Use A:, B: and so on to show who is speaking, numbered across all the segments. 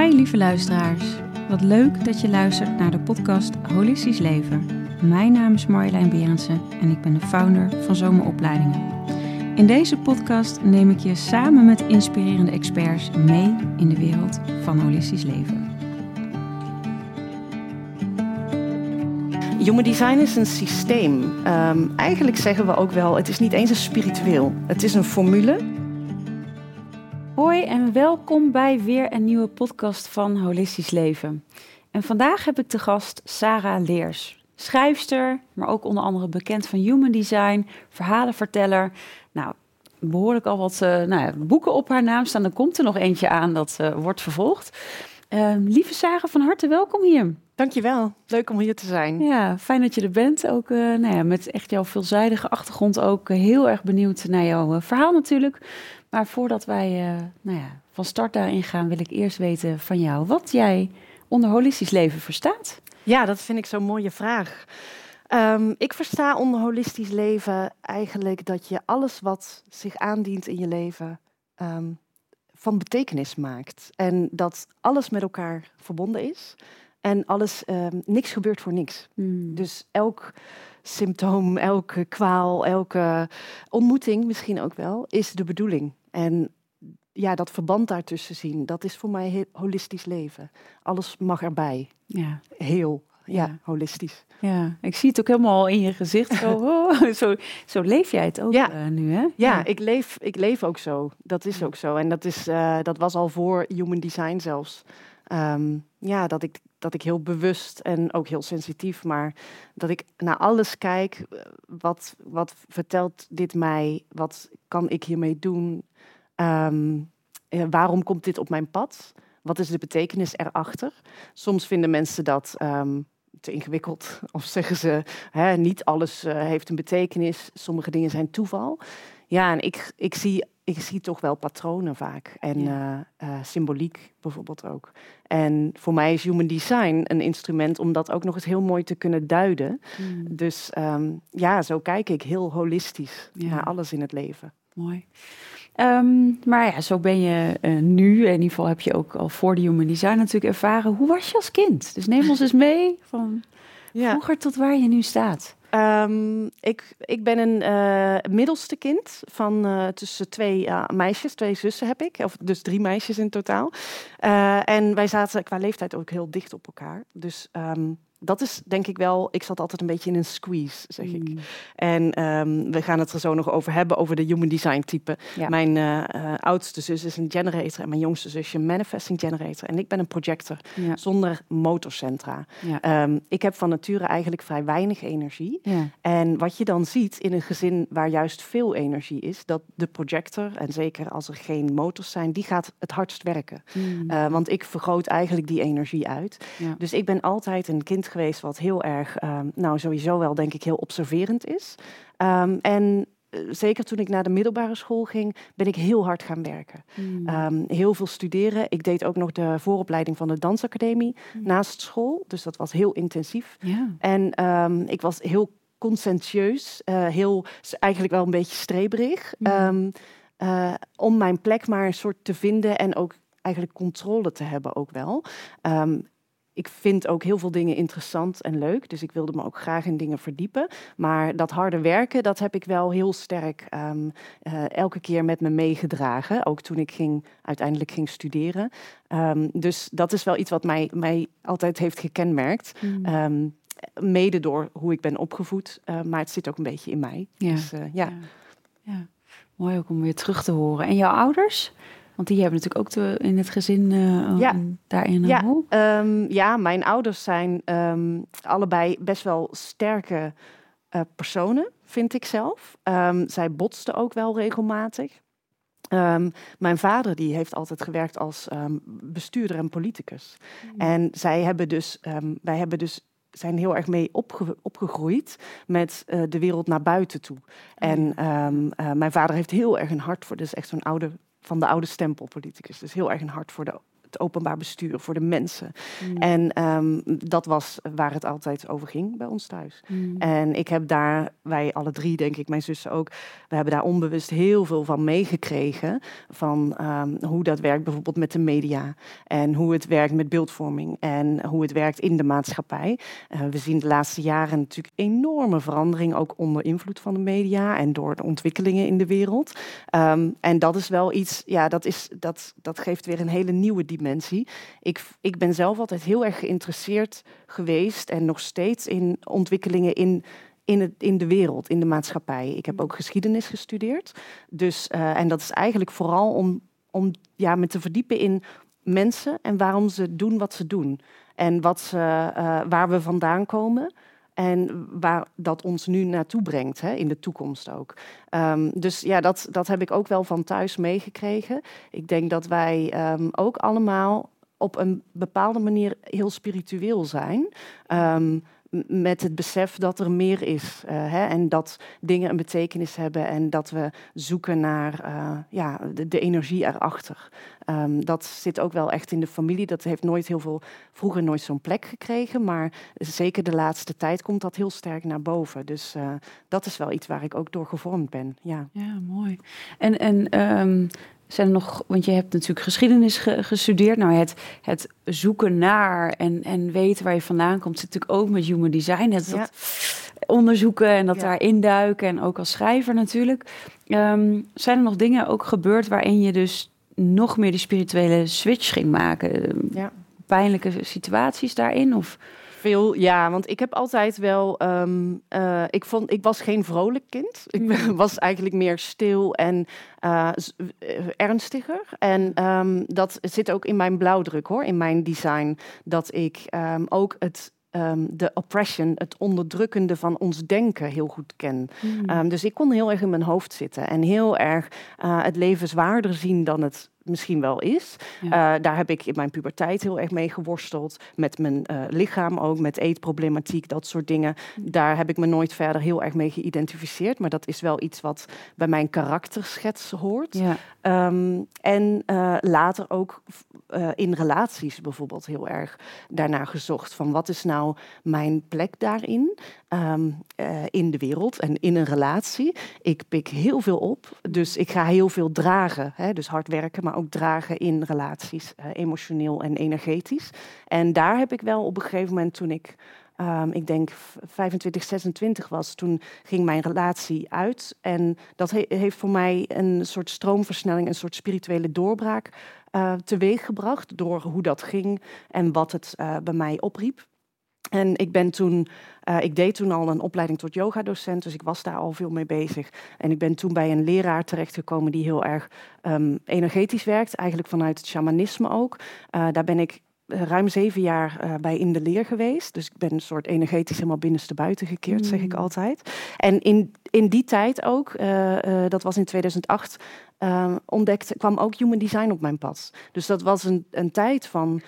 A: Hi lieve luisteraars. Wat leuk dat je luistert naar de podcast Holistisch Leven. Mijn naam is Marjolein Berendsen en ik ben de founder van Zomeropleidingen. In deze podcast neem ik je samen met inspirerende experts mee in de wereld van holistisch leven.
B: Human design is een systeem. Ehm, eigenlijk zeggen we ook wel, het is niet eens een spiritueel. Het is een formule.
A: Hoi en welkom bij weer een nieuwe podcast van Holistisch Leven. En vandaag heb ik te gast Sarah Leers. Schrijfster, maar ook onder andere bekend van Human Design, verhalenverteller. Nou, behoorlijk al wat uh, nou ja, boeken op haar naam staan. Er komt er nog eentje aan dat uh, wordt vervolgd. Uh, lieve Sarah, van harte welkom hier.
B: Dankjewel, leuk om hier te zijn.
A: Ja, fijn dat je er bent. Ook nou ja, met echt jouw veelzijdige achtergrond ook heel erg benieuwd naar jouw verhaal natuurlijk. Maar voordat wij nou ja, van start daarin gaan, wil ik eerst weten van jou wat jij onder holistisch leven verstaat.
B: Ja, dat vind ik zo'n mooie vraag. Um, ik versta onder holistisch leven eigenlijk dat je alles wat zich aandient in je leven um, van betekenis maakt. En dat alles met elkaar verbonden is. En alles, um, niks gebeurt voor niks. Hmm. Dus elk symptoom, elke kwaal, elke ontmoeting misschien ook wel, is de bedoeling. En ja, dat verband daartussen zien, dat is voor mij holistisch leven. Alles mag erbij. Ja. Heel, ja, ja, holistisch.
A: Ja, ik zie het ook helemaal in je gezicht. Zo, oh, zo, zo leef jij het ook ja. Uh, nu, hè?
B: Ja, ja, Ik, leef, ik leef ook zo. Dat is ook zo. En dat, is, uh, dat was al voor Human Design zelfs. Um, ja, dat ik, dat ik heel bewust en ook heel sensitief, maar dat ik naar alles kijk. Wat, wat vertelt dit mij? Wat kan ik hiermee doen? Um, waarom komt dit op mijn pad? Wat is de betekenis erachter? Soms vinden mensen dat um, te ingewikkeld. Of zeggen ze, hè, niet alles uh, heeft een betekenis. Sommige dingen zijn toeval. Ja, en ik, ik, zie, ik zie toch wel patronen vaak. En ja. uh, uh, symboliek bijvoorbeeld ook. En voor mij is human design een instrument om dat ook nog eens heel mooi te kunnen duiden. Mm. Dus um, ja, zo kijk ik heel holistisch ja. naar alles in het leven.
A: Mooi. Um, maar ja, zo ben je uh, nu. In ieder geval heb je ook al voor de Human Design natuurlijk ervaren. Hoe was je als kind? Dus neem ons eens mee van ja. vroeger tot waar je nu staat.
B: Um, ik, ik ben een uh, middelste kind van uh, tussen twee meisjes, twee zussen heb ik, of dus drie meisjes in totaal. en wij zaten qua leeftijd ook heel dicht op elkaar. Dus um, dat is denk ik wel, ik zat altijd een beetje in een squeeze, zeg ik. Mm. En um, we gaan het er zo nog over hebben, over de human design type. Ja. Mijn uh, uh, oudste zus is een generator en mijn jongste zusje een manifesting generator. En ik ben een projector ja. zonder motorcentra. Ja. Um, ik heb van nature eigenlijk vrij weinig energie. En wat je dan ziet in een gezin waar juist veel energie is, dat de projector, en zeker als er geen motors zijn, die gaat het hardst werken. Mm. Uh, want ik vergroot eigenlijk die energie uit. Dus ik ben altijd een kind geweest wat heel erg, um, nou sowieso wel denk ik heel observerend is. Um, en uh, zeker toen ik naar de middelbare school ging, ben ik heel hard gaan werken. Mm. Um, heel veel studeren. Ik deed ook nog de vooropleiding van de dansacademie mm. naast school. Dus dat was heel intensief. Yeah. En ik was heel conscientieus, uh, heel eigenlijk wel een beetje streberig. Mm. Uh, om mijn plek maar een soort te vinden en ook eigenlijk controle te hebben ook wel. Um, ik vind ook heel veel dingen interessant en leuk. Dus ik wilde me ook graag in dingen verdiepen. Maar dat harde werken, dat heb ik wel heel sterk um, uh, elke keer met me meegedragen. Ook toen ik ging, uiteindelijk ging studeren. Um, dus dat is wel iets wat mij, mij altijd heeft gekenmerkt. Mm. Um, mede door hoe ik ben opgevoed. Uh, maar het zit ook een beetje in mij. Ja. Dus, uh, ja. ja.
A: ja. Mooi ook om weer terug te horen. En jouw ouders? Want die hebben natuurlijk ook in het gezin uh, ja. daarin een
B: ja.
A: rol.
B: Um, ja, mijn ouders zijn um, allebei best wel sterke uh, personen, vind ik zelf. Um, zij botsten ook wel regelmatig. mijn vader die heeft altijd gewerkt als bestuurder en politicus. Mm. En zij hebben dus, wij hebben dus zijn heel erg mee opge opgegroeid met uh, de wereld naar buiten toe. En um, uh, mijn vader heeft heel erg een hart voor, dus echt zo'n oude van de oude stempelpoliticus. Dus heel erg een hart voor de het openbaar bestuur, voor de mensen.
A: Mm.
B: En ehm, dat was waar het altijd over ging bij ons thuis.
A: Mm.
B: En ik heb daar, wij alle drie, denk ik, mijn zussen ook, we hebben daar onbewust heel veel van meegekregen. Van ehm, hoe dat werkt bijvoorbeeld met de media. En hoe het werkt met beeldvorming. En hoe het werkt in de maatschappij. Eh, we zien de laatste jaren natuurlijk enorme verandering, ook onder invloed van de media en door de ontwikkelingen in de wereld. Ehm, en dat is wel iets, ja, dat, is, dat, dat geeft weer een hele nieuwe dimensie. Ik, ik ben zelf altijd heel erg geïnteresseerd geweest en nog steeds in ontwikkelingen in in, het, in de wereld, in de maatschappij. Ik heb ook geschiedenis gestudeerd. Dus, eh, en dat is eigenlijk vooral om, om ja, me te verdiepen in mensen en waarom ze doen wat ze doen. En wat ze, eh, waar we vandaan komen. En waar dat ons nu naartoe brengt, hè, in de toekomst ook. Ehm, dus ja, dat, dat heb ik ook wel van thuis meegekregen. Ik denk dat wij ehm, ook allemaal op een bepaalde manier heel spiritueel zijn. Ehm, met het besef dat er meer is. eh, hè, en dat dingen een betekenis hebben. En dat we zoeken naar eh, ja, de, energie erachter. Ehm, dat zit ook wel echt in de familie. Dat heeft nooit heel veel, vroeger nooit zo'n plek gekregen. Maar zeker de laatste tijd komt dat heel sterk naar boven. Dus eh, dat is wel iets waar ik ook door gevormd ben. Ja.
A: Ja, mooi. En, en ehm, zijn er nog, want je hebt natuurlijk geschiedenis ge- gestudeerd. Nou, het, het zoeken naar en, en weten waar je vandaan komt, zit natuurlijk ook met human design. Het
B: Ja.
A: dat onderzoeken en dat
B: Ja.
A: daar induiken en ook als schrijver natuurlijk. Ehm, zijn er nog dingen ook gebeurd waarin je dus nog meer die spirituele switch ging maken?
B: Ja.
A: Pijnlijke situaties daarin? Of?
B: Veel, ja, want ik heb altijd wel. ehm, eh, ik, vond, ik was geen vrolijk kind. Ik was eigenlijk meer stil en eh, eh, ernstiger. En ehm, dat zit ook in mijn blauwdruk hoor, in mijn design. Dat ik ehm, ook het. ehm, de oppression, het onderdrukkende van ons denken heel goed ken. Ehm, dus ik kon heel erg in mijn hoofd zitten en heel erg het leven zwaarder zien dan het misschien wel is.
A: Ja.
B: Eh, daar heb ik in mijn puberteit heel erg mee geworsteld. Met mijn eh, lichaam ook, met eetproblematiek, dat soort dingen. Daar heb ik me nooit verder heel erg mee geïdentificeerd. Maar dat is wel iets wat bij mijn karakterschets hoort.
A: ja.
B: Ehm, en eh, later ook in relaties bijvoorbeeld heel erg daarna gezocht. Van wat is nou mijn plek daarin? Ehm, eh, in de wereld en in een relatie. Ik pik heel veel op, dus ik ga heel veel dragen. Hè? Dus hard werken, maar ook dragen in relaties, eh, emotioneel en energetisch. En daar heb ik wel op een gegeven moment toen ik ehm, ik denk v- 25, 26 was, toen ging mijn relatie uit. En dat he- heeft voor mij een soort stroomversnelling, een soort spirituele doorbraak eh teweeggebracht. Door hoe dat ging en wat het bij mij opriep. En ik ben toen, eh, ik deed toen al een opleiding tot yogadocent, dus ik was daar al veel mee bezig. En ik ben toen bij een leraar terechtgekomen die heel erg ehm, energetisch werkt, eigenlijk vanuit het shamanisme ook. Eh, daar ben ik eh, ruim zeven jaar bij in de leer geweest. Dus ik ben een soort energetisch helemaal binnenste buiten gekeerd, zeg ik
A: Mm.
B: altijd. En in, in die tijd ook, dat was in 2008, eh, ontdekte, kwam ook human design op mijn pad. Dus dat was een, een tijd van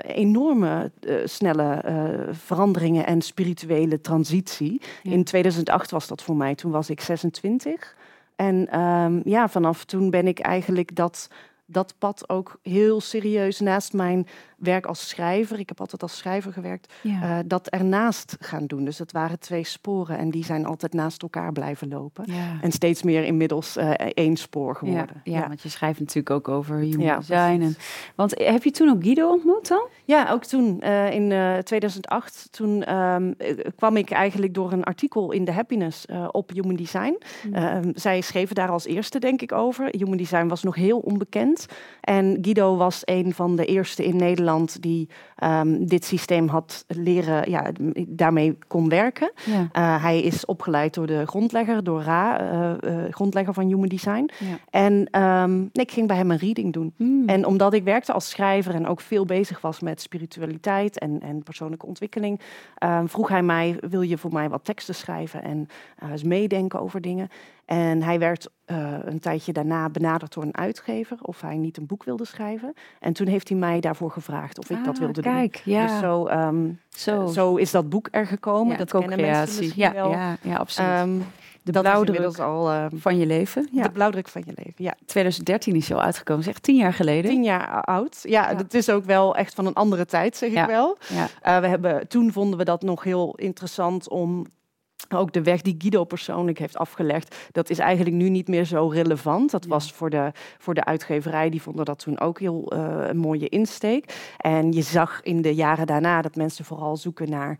B: enorme eh, snelle eh, veranderingen en spirituele transitie.
A: Ja.
B: In 2008 was dat voor mij, toen was ik 26. En ehm, ja, vanaf toen ben ik eigenlijk dat, dat pad ook heel serieus naast mijn werk als schrijver. Ik heb altijd als schrijver gewerkt.
A: Ja.
B: eh, dat ernaast gaan doen. Dus dat waren twee sporen en die zijn altijd naast elkaar blijven lopen.
A: ja.
B: En steeds meer inmiddels eh, één spoor geworden.
A: Ja, ja, want je schrijft natuurlijk ook over human design. En, want heb je toen ook Guido ontmoet dan?
B: Ja, ook toen, eh, in eh, 2008, toen ehm, eh, kwam ik eigenlijk door een artikel in The Happiness eh, op Human Design. Ehm, zij schreven daar als eerste, denk ik, over. Human Design was nog heel onbekend. En Guido was een van de eerste in Nederland die ehm, dit systeem had leren, ja, daarmee kon werken.
A: Ja.
B: Eh, hij is opgeleid door de grondlegger, door Ra, eh, grondlegger van Human Design.
A: Ja.
B: En ehm, ik ging bij hem een reading doen.
A: Mm.
B: En omdat ik werkte als schrijver en ook veel bezig was met spiritualiteit en, en persoonlijke ontwikkeling, ehm, vroeg hij mij: wil je voor mij wat teksten schrijven en eens meedenken over dingen? En hij werd eh, een tijdje daarna benaderd door een uitgever of hij niet een boek wilde schrijven. En toen heeft hij mij daarvoor gevraagd of ik dat
A: Ah,
B: wilde doen.
A: ja.
B: Dus zo, ehm,
A: zo.
B: zo is dat boek er gekomen.
A: ja,
B: dat kennen mensen misschien
A: Ja,
B: wel.
A: ja, ja, absoluut.
B: Ehm,
A: De
B: dat
A: blauwdruk
B: inmiddels al eh,
A: van je leven. Ja.
B: de blauwdruk van je leven. Ja,
A: 2013 is hij al uitgekomen. Echt tien jaar geleden.
B: tien jaar oud. Ja,
A: Ja.
B: dat is ook wel echt van een andere tijd, zeg
A: Ja.
B: ik wel.
A: Ja.
B: Eh, we hebben, toen vonden we dat nog heel interessant om ook de weg die Guido persoonlijk heeft afgelegd, dat is eigenlijk nu niet meer zo relevant. Dat was voor de, voor de uitgeverij, die vonden dat toen ook heel eh, een mooie insteek. En je zag in de jaren daarna dat mensen vooral zoeken naar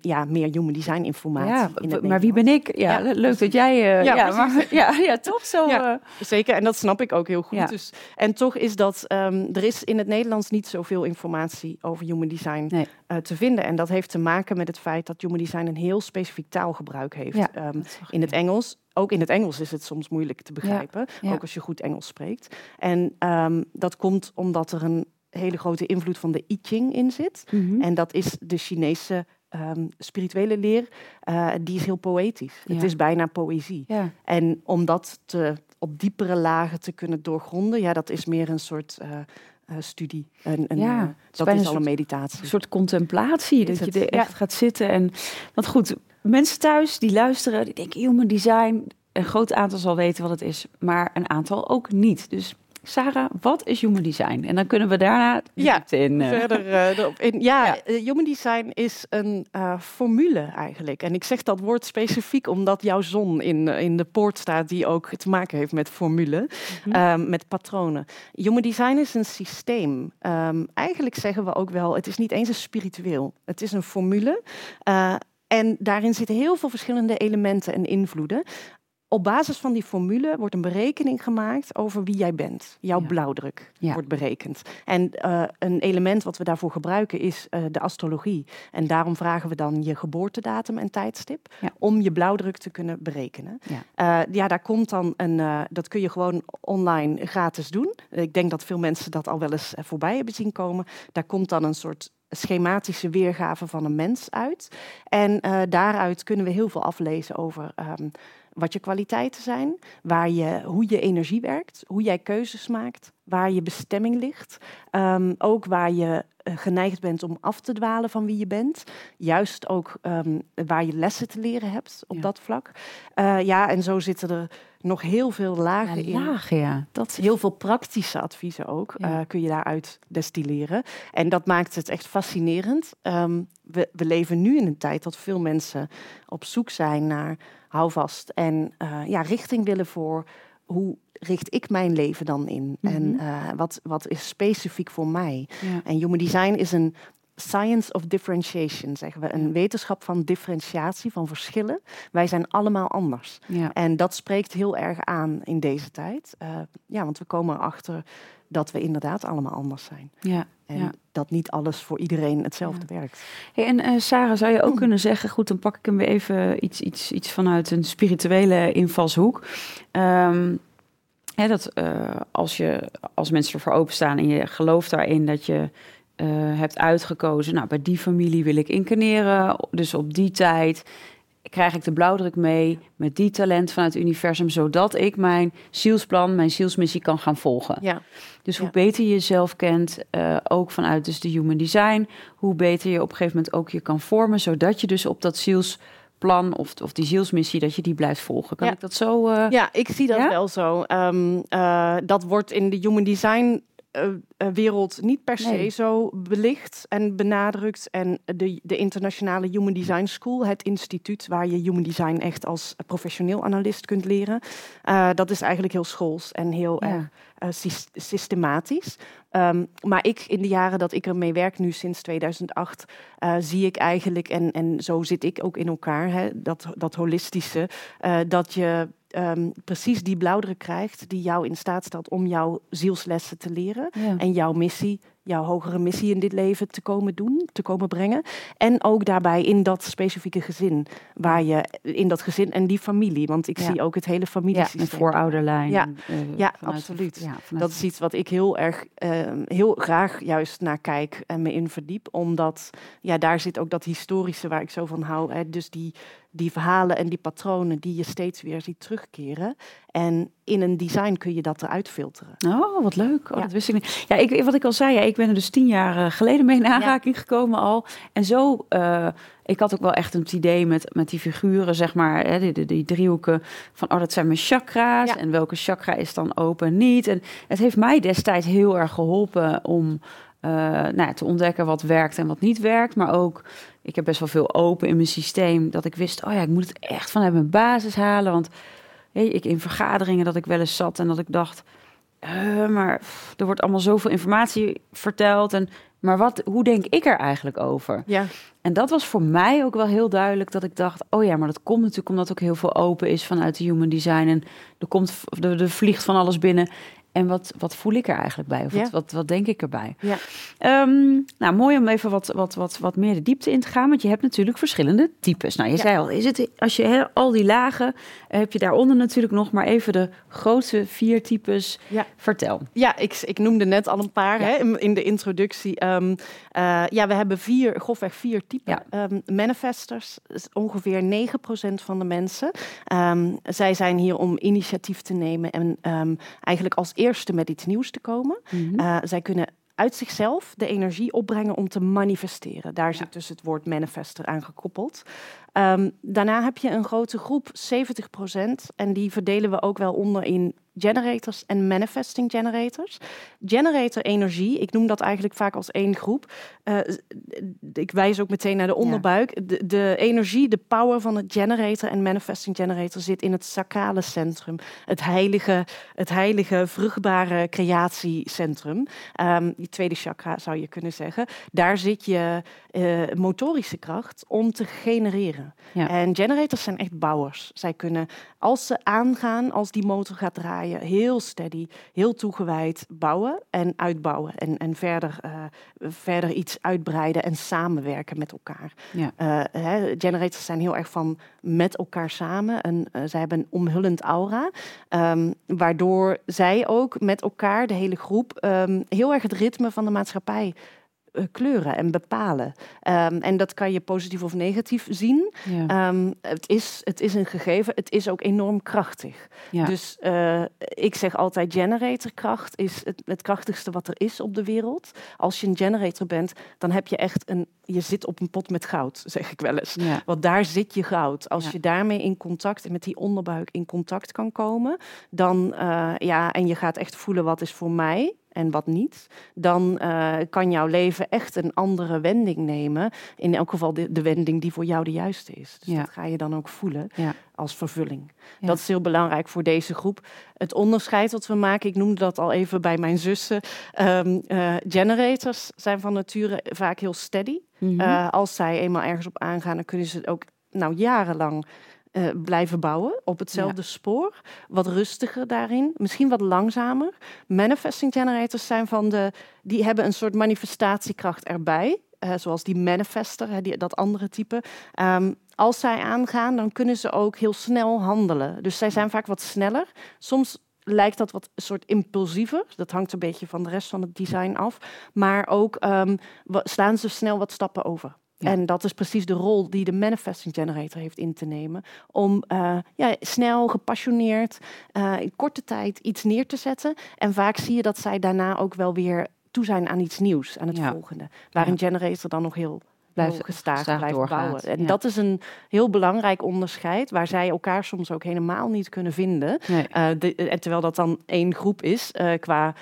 B: ja, meer human design informatie.
A: Ja,
B: in
A: maar wie ben ik? Ja,
B: Ja,
A: leuk dat jij... eh,
B: Ja,
A: ja, maar, ja, ja, toch zo... Eh,
B: Zeker, en dat snap ik ook heel goed. Dus, en toch is dat, ehm, er is in het Nederlands niet zoveel informatie over human design
A: Nee.
B: eh, te vinden. En dat heeft te maken met het feit dat human design een heel specifiek taalgebruik heeft. Ehm, in het Engels, ook in het Engels is het soms moeilijk te begrijpen, ook als je goed Engels spreekt. En ehm, dat komt omdat er een hele grote invloed van de I Ching in zit.
A: Mhm.
B: En dat is de Chinese ehm, spirituele leer, eh, die is heel poëtisch.
A: Ja.
B: Het is bijna poëzie.
A: Ja,
B: En om dat te, op diepere lagen te kunnen doorgronden, ja, dat is meer een soort eh, eh, studie. Een,
A: Ja, is
B: dat is al
A: een
B: meditatie.
A: een soort contemplatie.
B: Is
A: Dat je er echt gaat zitten. En, want goed, mensen thuis die luisteren, die denken human design. Een groot aantal zal weten wat het is, maar een aantal ook niet. Dus Sarah, wat is human design? En dan kunnen we daarna
B: Ja,
A: in. eh.
B: Verder eh, erop in. Ja,
A: Ja.
B: eh, human design is een formule eigenlijk. En ik zeg dat woord specifiek omdat jouw zon in, in de poort staat, die ook te maken heeft met formule,
A: Mhm.
B: ehm, met patronen. Human design is een systeem. Ehm, eigenlijk zeggen we ook wel, het is niet eens een spiritueel. Het is een formule. en daarin zitten heel veel verschillende elementen en invloeden. Op basis van die formule wordt een berekening gemaakt over wie jij bent. Jouw
A: Ja.
B: blauwdruk
A: Ja.
B: wordt berekend. En eh, een element wat we daarvoor gebruiken is eh, de astrologie. En daarom vragen we dan je geboortedatum en tijdstip
A: Ja.
B: om je blauwdruk te kunnen berekenen.
A: Ja.
B: Eh, ja, daar komt dan een, dat kun je gewoon online gratis doen. Ik denk dat veel mensen dat al wel eens voorbij hebben zien komen. Daar komt dan een soort schematische weergave van een mens uit. En daaruit kunnen we heel veel aflezen over ehm, wat je kwaliteiten zijn, waar je, hoe je energie werkt, hoe jij keuzes maakt, waar je bestemming ligt. Ehm, ook waar je eh, geneigd bent om af te dwalen van wie je bent. Juist ook ehm, waar je lessen te leren hebt op
A: Ja.
B: dat vlak. Eh, ja, en zo zitten er nog heel veel lagen
A: Ja,
B: in.
A: lagen, ja. Dat is
B: Heel veel praktische adviezen ook
A: Ja.
B: eh, kun je daaruit destilleren. En dat maakt het echt fascinerend. Ehm, we, we leven nu in een tijd dat veel mensen op zoek zijn naar houvast en eh, ja, richting willen voor hoe richt ik mijn leven dan in? En
A: Mhm.
B: eh, wat, wat is specifiek voor mij?
A: ja.
B: En human design is een science of differentiation, zeggen we. Een wetenschap van differentiatie, van verschillen. Wij zijn allemaal anders.
A: Ja.
B: En dat spreekt heel erg aan in deze tijd. Eh, ja, want we komen erachter dat we inderdaad allemaal anders zijn.
A: ja.
B: En
A: Ja.
B: dat niet alles voor iedereen hetzelfde werkt.
A: Hey, en eh, Sarah, zou je ook kunnen zeggen, goed, dan pak ik hem weer even iets, iets, iets vanuit een spirituele invalshoek. Ehm, hè, dat eh, als, je, als mensen ervoor openstaan en je gelooft daarin dat je eh, hebt uitgekozen, nou, bij die familie wil ik incarneren, dus op die tijd krijg ik de blauwdruk mee met die talent vanuit het universum, zodat ik mijn zielsplan, mijn zielsmissie kan gaan volgen.
B: Ja,
A: Dus hoe
B: Ja.
A: beter je jezelf kent, eh, ook vanuit dus de human design, hoe beter je op een gegeven moment ook je kan vormen, zodat je dus op dat zielsplan of, of die zielsmissie, dat je die blijft volgen. Kan
B: Ja.
A: ik dat zo? eh,
B: ja ik zie dat
A: Ja?
B: wel zo. Ehm, eh, dat wordt in de human design wereld niet per se
A: Nee.
B: zo belicht en benadrukt. En de, de internationale Human Design School, het instituut waar je human design echt als professioneel analist kunt leren, eh, dat is eigenlijk heel schools en heel
A: Ja.
B: eh, systematisch. Ehm, maar ik, in de jaren dat ik ermee werk, nu sinds 2008, eh, zie ik eigenlijk, en, en zo zit ik ook in elkaar, hè, dat, dat holistische, eh, dat je ehm, precies die blauwdruk krijgt die jou in staat stelt om jouw zielslessen te leren
A: ja.
B: en jouw missie, jouw hogere missie in dit leven te komen doen, te komen brengen. En ook daarbij in dat specifieke gezin, waar je in dat gezin en die familie, want ik
A: Ja.
B: zie ook het hele
A: ja,
B: familiesysteem.
A: een voorouderlijn.
B: Ja.
A: eh,
B: Ja, absoluut.
A: ja,
B: Dat is iets wat ik heel erg, ehm, heel graag juist naar kijk en me in verdiep. Omdat, ja, daar zit ook dat historische waar ik zo van hou. Hè. Dus die, die verhalen en die patronen die je steeds weer ziet terugkeren. En in een design kun je dat eruit filteren.
A: Oh, wat leuk. Oh, Dat wist ik niet. Ja, ik, wat ik al zei, ja, ik ben er dus tien jaar eh, geleden mee in aanraking gekomen al. En zo, uh, ik had ook wel echt een idee met, met die figuren, zeg maar, hè, die, die, die, driehoeken van, oh, dat zijn mijn chakra's. En welke chakra is dan open en niet. En het heeft mij destijds heel erg geholpen om uh, nou, te ontdekken wat werkt en wat niet werkt. Maar ook, ik heb best wel veel open in mijn systeem, dat ik wist, oh ja, ik moet het echt vanuit mijn basis halen, want hey, ik in vergaderingen dat ik wel eens zat en dat ik dacht, uh, maar er wordt allemaal zoveel informatie verteld. En, maar wat, hoe denk ik er eigenlijk over?
B: Ja.
A: En dat was voor mij ook wel heel duidelijk dat ik dacht, oh ja, maar dat komt natuurlijk omdat ook heel veel open is vanuit de human design. En er, komt, er, er vliegt van alles binnen. En wat, wat voel ik er eigenlijk bij? Of wat, wat, wat denk ik erbij?
B: Ja.
A: Um, nou, mooi om even wat, wat, wat, wat meer de diepte in te gaan. Want je hebt natuurlijk verschillende types. Nou, je ja. zei al, is het, als je al die lagen, heb je daaronder natuurlijk nog maar even de grootste vier types.
B: Ja.
A: Vertel.
B: Ja, ik, ik noemde net al een paar hè, in, in, de introductie. Um, uh, ja, we hebben vier, grofweg vier typen. Um, manifestors, ongeveer 9% van de mensen. zij zijn hier om initiatief te nemen en eigenlijk als eerste met iets nieuws te komen. Mm -hmm. uh, zij kunnen uit zichzelf de energie opbrengen om te manifesteren. Daar ja. zit dus het woord manifester aan gekoppeld. Um, daarna heb je een grote groep, 70% En die verdelen we ook wel onder in generators en manifesting generators. Generator energie, ik noem dat eigenlijk vaak als één groep. Uh, ik wijs ook meteen naar de onderbuik. De, de, energie, de power van het generator en manifesting generator zit in het sacrale centrum. Het heilige, het heilige vruchtbare creatiecentrum. Um, die tweede chakra zou je kunnen zeggen. Daar zit je uh, motorische kracht om te genereren.
A: Ja.
B: En generators zijn echt bouwers. Zij kunnen, als ze aangaan, als die motor gaat draaien, heel steady, heel toegewijd bouwen en uitbouwen. En, en verder, uh, verder iets uitbreiden en samenwerken met elkaar.
A: Ja.
B: Uh, hè, generators zijn heel erg van met elkaar samen. En uh, zij hebben een omhullend aura. Um, waardoor zij ook met elkaar, de hele groep, um, heel erg het ritme van de maatschappij kleuren en bepalen. Um, en dat kan je positief of negatief zien.
A: Ja.
B: Um, het, is, het is een gegeven, het is ook enorm krachtig.
A: Ja.
B: Dus uh, ik zeg altijd, generatorkracht is het, het krachtigste wat er is op de wereld. Als je een generator bent, dan heb je echt een, je zit op een pot met goud, zeg ik wel eens.
A: Ja.
B: Want daar zit je goud. Als je daarmee in contact, en met die onderbuik in contact kan komen, dan uh, ja, en je gaat echt voelen wat is voor mij en wat niet, dan uh, kan jouw leven echt een andere wending nemen. In elk geval de, de wending die voor jou de juiste is. Dus
A: Ja.
B: dat ga je dan ook voelen
A: Ja.
B: als vervulling.
A: Ja.
B: Dat is heel belangrijk voor deze groep. Het onderscheid wat we maken, ik noemde dat al even bij mijn zussen. Um, uh, generators zijn van nature vaak heel steady.
A: Mhm.
B: Uh, als zij eenmaal ergens op aangaan, dan kunnen ze het ook nou, jarenlang uh, blijven bouwen op hetzelfde ja. spoor. Wat rustiger daarin, misschien wat langzamer. Manifesting generators zijn van de, die hebben een soort manifestatiekracht erbij. Uh, zoals die manifester, hè, die, dat andere type. Um, als zij aangaan, dan kunnen ze ook heel snel handelen. Dus zij zijn vaak wat sneller. Soms lijkt dat wat een soort impulsiever. Dat hangt een beetje van de rest van het design af. Maar ook um, slaan ze snel wat stappen over. Ja. En dat is precies de rol die de manifesting generator heeft in te nemen. Om uh, ja, snel, gepassioneerd, uh, in korte tijd iets neer te zetten. En vaak zie je dat zij daarna ook wel weer toe zijn aan iets nieuws, aan het
A: ja.
B: volgende. Waar een generator dan nog heel blijft gestaag, blijft
A: doorgaat.
B: bouwen. En ja. dat is een heel belangrijk onderscheid, waar zij elkaar soms ook helemaal niet kunnen vinden.
A: Nee.
B: Uh, de, en terwijl dat dan één groep is uh, qua,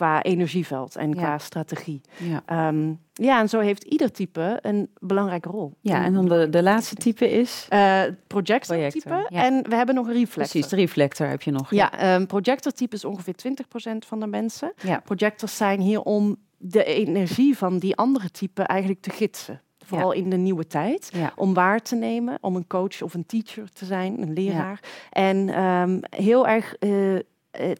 B: qua energieveld en qua
A: ja.
B: strategie.
A: Ja.
B: Um, ja, en zo heeft ieder type een belangrijke rol.
A: Ja, en dan de, de laatste type is?
B: Uh, projector, projector type.
A: Ja.
B: En we hebben nog een reflector.
A: Precies, de reflector heb je nog.
B: Ja, um, projector type is ongeveer 20% van de mensen.
A: Ja.
B: Projectors zijn hier om de energie van die andere type eigenlijk te gidsen vooral ja. in de nieuwe tijd,
A: ja.
B: om waar te nemen, om een coach of een teacher te zijn, een leraar. Ja. En um, heel erg uh,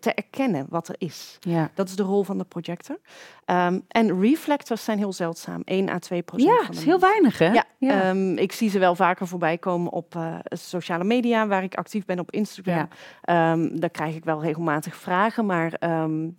B: te erkennen wat er is.
A: Ja.
B: Dat is de rol van de projector. Um, en reflectors zijn heel zeldzaam, 1 à 2 procent.
A: Ja, dat is heel weinig hè?
B: Ja, ja. Um, ik zie ze wel vaker voorbij komen op uh, sociale media, waar ik actief ben op Instagram. Ja. Um, daar krijg ik wel regelmatig vragen, maar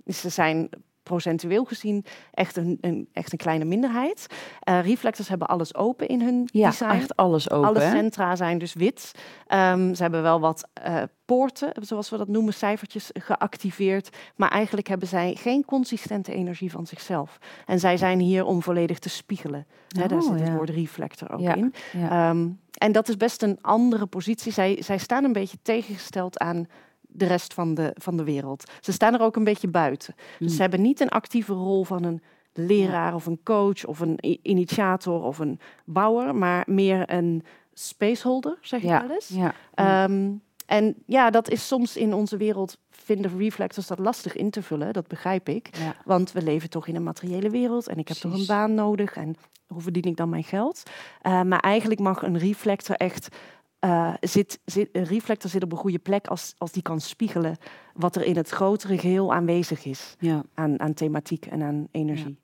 B: ze zijn procentueel gezien echt een, een, echt een kleine minderheid. Uh, reflectors hebben alles open in hun
A: ja,
B: design.
A: echt alles open.
B: Alle centra zijn dus wit. Um, ze hebben wel wat uh, poorten, zoals we dat noemen, cijfertjes geactiveerd. Maar eigenlijk hebben zij geen consistente energie van zichzelf. En zij zijn hier om volledig te spiegelen. Oh, Hè, daar zit ja. het woord reflector ook
A: ja,
B: in.
A: Ja.
B: Um, en dat is best een andere positie. Zij, zij staan een beetje tegengesteld aan de rest van de, van de wereld. Ze staan er ook een beetje buiten. Dus
A: Mm.
B: ze hebben niet een actieve rol van een leraar of een coach of een initiator of een bouwer, maar meer een spaceholder, zeg je
A: Ja,
B: wel eens.
A: ja.
B: Ehm, en ja, dat is soms in onze wereld, vinden reflectors dat lastig in te vullen, dat begrijp ik.
A: ja.
B: Want we leven toch in een materiële wereld en ik heb toch een baan nodig en hoe verdien ik dan mijn geld? Eh, maar eigenlijk mag een reflector echt. Eh, zit, zit, een reflector zit op een goede plek als, als die kan spiegelen wat er in het grotere geheel aanwezig is
A: ja.
B: aan, aan thematiek en aan energie.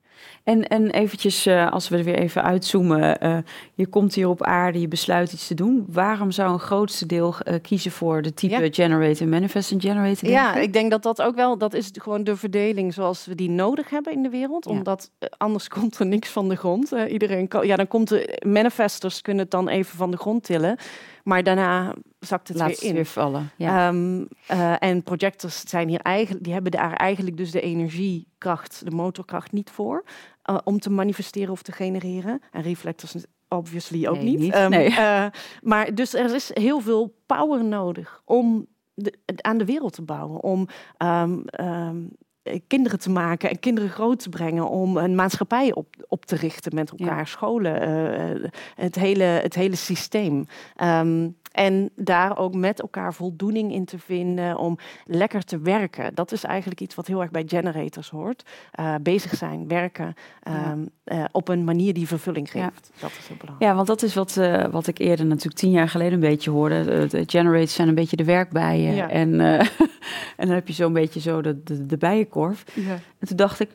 A: En, en eventjes, eh, als we er weer even uitzoomen. eh, je komt hier op aarde, je besluit iets te doen. Waarom zou een grootste deel eh, kiezen voor de type
B: Ja.
A: generator, manifest en generator?
B: Ja, ik denk dat dat ook wel, dat is gewoon de verdeling zoals we die nodig hebben in de wereld.
A: Ja.
B: Omdat anders komt er niks van de grond. Iedereen kan, ja, dan komt de manifestors kunnen het dan even van de grond tillen. Maar daarna zakt het
A: Laat
B: weer in.
A: weer vallen. Ja.
B: Ehm, eh, en projectors zijn hier eigenlijk, die hebben daar eigenlijk dus de energiekracht, de motorkracht niet voor. eh, om te manifesteren of te genereren. En reflectors obviously ook
A: Nee,
B: niet.
A: niet,
B: Ehm,
A: nee.
B: eh, maar dus er is heel veel power nodig om de, aan de wereld te bouwen. Om ehm, ehm, eh, kinderen te maken en kinderen groot te brengen. Om een maatschappij op, op te richten met elkaar.
A: Ja.
B: Scholen, het, hele, het hele systeem. En daar ook met elkaar voldoening in te vinden om lekker te werken. Dat is eigenlijk iets wat heel erg bij generators hoort. Eh, bezig zijn, werken ehm, eh, op een manier die vervulling
A: Ja.
B: geeft. Dat is heel belangrijk.
A: Ja, want dat is wat, eh, wat ik eerder natuurlijk tien jaar geleden een beetje hoorde. De generators zijn een beetje de werkbijen.
B: Ja.
A: En, en dan heb je zo'n beetje zo de, de, de bijenkorf. En toen dacht ik,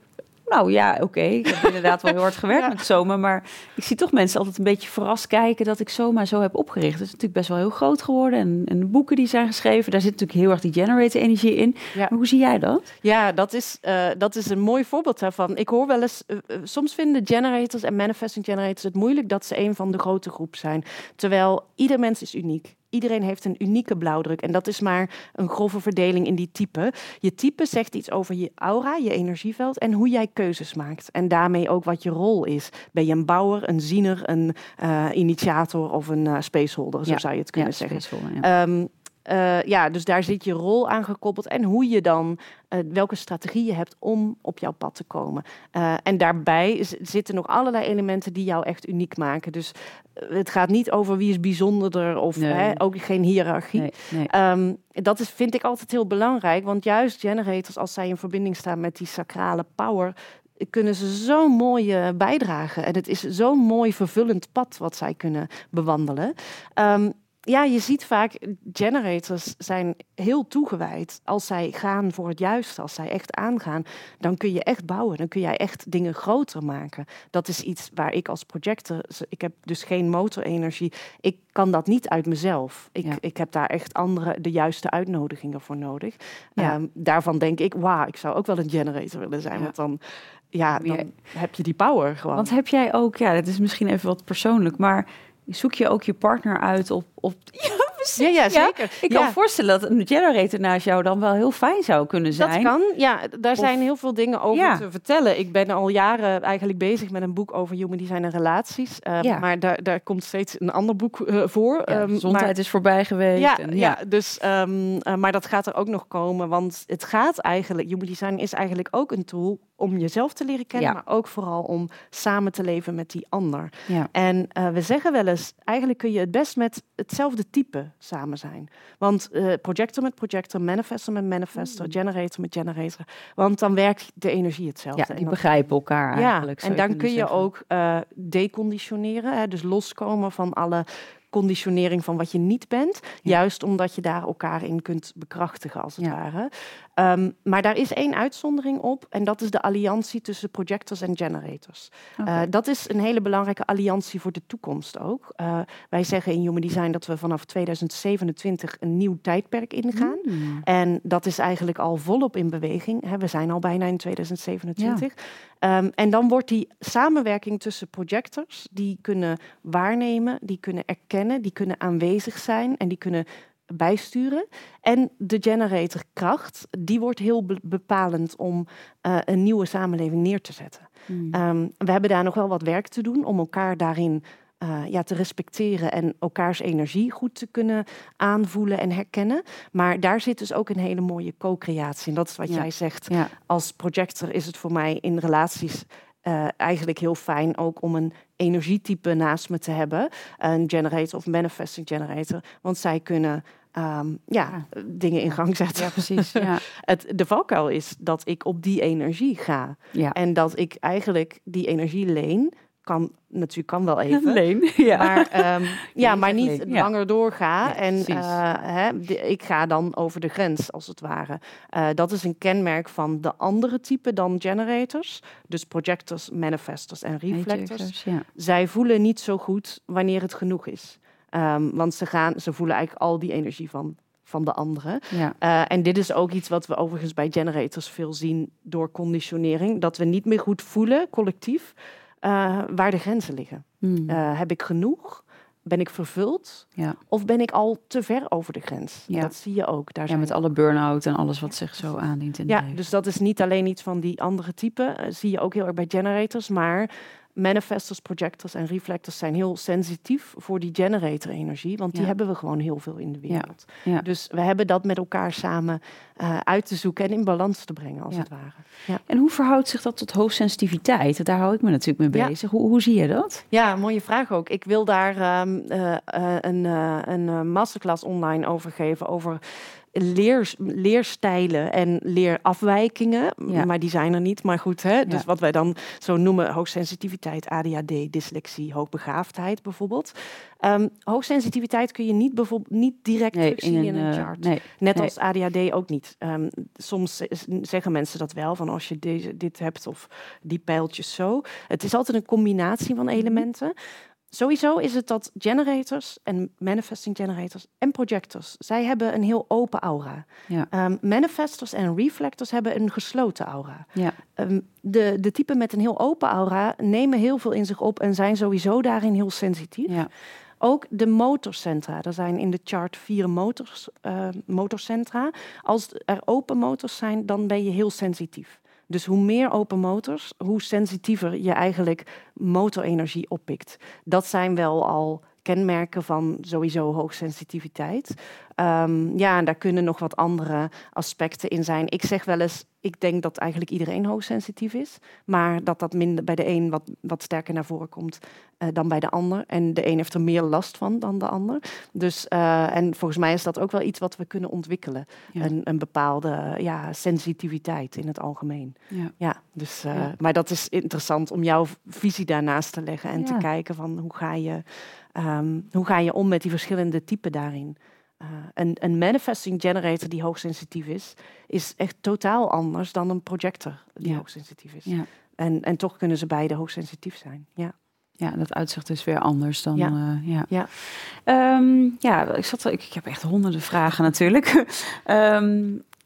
A: nou ja, oké, ik heb inderdaad wel heel hard gewerkt
B: Ja.
A: met zomer. Maar ik zie toch mensen altijd een beetje verrast kijken dat ik zomaar zo heb opgericht. Het is natuurlijk best wel heel groot geworden. En, en de boeken die zijn geschreven, daar zit natuurlijk heel erg die generator energie in.
B: Ja.
A: Maar hoe zie jij dat?
B: Ja, dat is, eh, dat is een mooi voorbeeld daarvan. Ik hoor wel eens, eh, eh, soms vinden generators en manifesting generators het moeilijk dat ze een van de grote groep zijn. Terwijl ieder mens is uniek. Iedereen heeft een unieke blauwdruk. En dat is maar een grove verdeling in die type. Je type zegt iets over je aura, je energieveld en hoe jij keuzes maakt. En daarmee ook wat je rol is. Ben je een bouwer, een ziener, een eh, initiator of een eh, spaceholder, zo
A: Ja.
B: zou je het kunnen zeggen.
A: Ja.
B: Eh, ja, dus daar zit je rol aan gekoppeld en hoe je dan, eh, welke strategie je hebt om op jouw pad te komen. Eh, en daarbij zitten nog allerlei elementen die jou echt uniek maken. Dus het gaat niet over wie is bijzonderder of
A: Nee.
B: hè, ook geen hiërarchie.
A: nee, nee.
B: Ehm, dat is, vind ik altijd heel belangrijk, want juist generators, als zij in verbinding staan met die sacrale power, kunnen ze zo'n mooie bijdragen. En het is zo'n mooi vervullend pad wat zij kunnen bewandelen. Ehm, ja, je ziet vaak, generators zijn heel toegewijd. Als zij gaan voor het juiste, als zij echt aangaan, dan kun je echt bouwen. Dan kun jij echt dingen groter maken. Dat is iets waar ik als projector, ik heb dus geen motorenergie. Ik kan dat niet uit mezelf. Ik,
A: Ja.
B: ik heb daar echt andere, de juiste uitnodigingen voor nodig.
A: Ja.
B: Ehm, daarvan denk ik, wauw, ik zou ook wel een generator willen zijn.
A: Ja.
B: Want dan, ja, dan heb je die power gewoon.
A: Want heb jij ook, ja, dat is misschien even wat persoonlijk, maar zoek je ook je partner uit op. op ja, precies.
B: ja, ja, zeker.
A: Ik kan me voorstellen dat een generator naast jou dan wel heel fijn zou kunnen zijn.
B: Dat kan, ja. Daar
A: Of-
B: zijn heel veel dingen over te vertellen. Ik ben al jaren eigenlijk bezig met een boek over human design en relaties.
A: Ja.
B: Maar daar, daar komt steeds een ander boek eh, voor. Ehm,
A: gezondheid
B: maar-
A: is voorbij geweest.
B: ja,
A: en,
B: ja. dus, ehm, eh, maar dat gaat er ook nog komen. Want het gaat eigenlijk, human design is eigenlijk ook een tool om jezelf te leren kennen.
A: Ja.
B: Maar ook vooral om samen te leven met die ander.
A: ja.
B: En eh, we zeggen wel eens, eigenlijk kun je het best met hetzelfde type samen zijn. Want eh, projector met projector, manifestor met manifestor, generator met generator. Want dan werkt de energie hetzelfde.
A: ja, die begrijpen elkaar
B: ja,
A: eigenlijk.
B: en dan kun je
A: zeggen.
B: ook eh, deconditioneren, hè, dus loskomen van alle conditionering van wat je niet bent. Juist omdat je daar elkaar in kunt bekrachtigen, als het ware. Ehm, maar daar is één uitzondering op. En dat is de alliantie tussen projectors en generators. Eh, dat is een hele belangrijke alliantie voor de toekomst ook. Uh, wij zeggen in Human Design dat we vanaf 2027 een nieuw tijdperk ingaan. Hmm. En dat is eigenlijk al volop in beweging. We zijn al bijna in 2027. Ehm, en dan wordt die samenwerking tussen projectors, die kunnen waarnemen, die kunnen erkennen, die kunnen aanwezig zijn en die kunnen bijsturen. En de generatorkracht, die wordt heel bepalend om uh, een nieuwe samenleving neer te zetten. Hmm. Ehm, we hebben daar nog wel wat werk te doen om elkaar daarin uh, ja, te respecteren en elkaars energie goed te kunnen aanvoelen en herkennen. Maar daar zit dus ook een hele mooie co-creatie. En dat is wat jij zegt. Ja. Als projector is het voor mij in relaties uh, eigenlijk heel fijn ook om een energietype naast me te hebben. Een generator of manifesting generator. Want zij kunnen um, ja, dingen in gang zetten.
A: Ja, precies. Ja.
B: het, de valkuil is dat ik op die energie ga. Ja. En dat ik eigenlijk die energie leen kan natuurlijk kan wel even.
A: Leen, ja.
B: Maar, um, ja, maar niet langer doorga. en uh, hè, ik ga dan over de grens, als het ware. Uh, dat is een kenmerk van de andere type dan generators. Dus projectors, manifestors en reflectors. Ja. Zij voelen niet zo goed wanneer het genoeg is. Um, want ze, gaan, ze voelen eigenlijk al die energie van van de anderen. Ja. Uh, en dit is ook iets wat we overigens bij generators veel zien door conditionering. Dat we niet meer goed voelen, collectief, uh, waar de grenzen liggen. Hmm. Uh, heb ik genoeg? Ben ik vervuld? Ja. Of ben ik al te ver over de grens? Ja. Dat zie je ook.
A: Daar ja, met alle burn-out en alles wat zich zo aandient. In
B: ja, dus dat is niet alleen iets van die andere type. Uh, zie je ook heel erg bij generators. Maar manifestors, projectors en reflectors zijn heel sensitief voor die generator-energie, want die hebben we gewoon heel veel in de wereld. Ja. Dus we hebben dat met elkaar samen uh, uit te zoeken en in balans te brengen, als het ware.
A: En hoe verhoudt zich dat tot hoogsensitiviteit? Daar hou ik me natuurlijk mee bezig. Hoe, hoe, zie je dat?
B: Ja, mooie vraag ook. Ik wil daar um, uh, uh, een, een masterclass online over geven over leer, leerstijlen en leerafwijkingen. Maar die zijn er niet. Maar goed, hè? dus wat wij dan zo noemen hoogsensitiviteit, ADHD, dyslexie, hoogbegaafdheid bijvoorbeeld. Um, hoogsensitiviteit kun je niet, bijvoorbeeld, niet direct nee, zien in een, eh, chart. Nee, Net als ADHD ook niet. Um, soms zeggen mensen dat wel, van als je deze, dit hebt of die pijltjes zo. Het is altijd een combinatie van mhm. elementen. Sowieso is het dat generators en manifesting generators en projectors, zij hebben een heel open aura. Ja. Um, manifestors en reflectors hebben een gesloten aura. Ja. Um, de, de typen met een heel open aura nemen heel veel in zich op en zijn sowieso daarin heel sensitief. Ja. Ook de motorcentra. Er zijn in de chart vier motors, uh, motorcentra. Als er open motors zijn, dan ben je heel sensitief. Dus hoe meer open motors, hoe sensitiever je eigenlijk motorenergie oppikt. Dat zijn wel al kenmerken van sowieso hoogsensitiviteit. Um, ja, en daar kunnen nog wat andere aspecten in zijn. Ik zeg wel eens, ik denk dat eigenlijk iedereen hoogsensitief is, maar dat dat minder bij de een wat, wat sterker naar voren komt uh, dan bij de ander. En de een heeft er meer last van dan de ander. Dus, uh, en volgens mij is dat ook wel iets wat we kunnen ontwikkelen. Een, een, bepaalde ja, sensitiviteit in het algemeen. Ja. ja dus, uh, ja. Maar dat is interessant om jouw visie daarnaast te leggen en te kijken van hoe ga je, um, hoe ga je om met die verschillende typen daarin. Uh, een, een, manifesting generator die hoogsensitief is, is echt totaal anders dan een projector die ja. hoogsensitief is. Ja. En, en toch kunnen ze beide hoogsensitief zijn. Ja.
A: Ja, dat uitzicht is weer anders dan.
B: Ja,
A: uh, ja.
B: Ja.
A: Um, ja, ik zat. Ik, ik heb echt honderden vragen natuurlijk. um,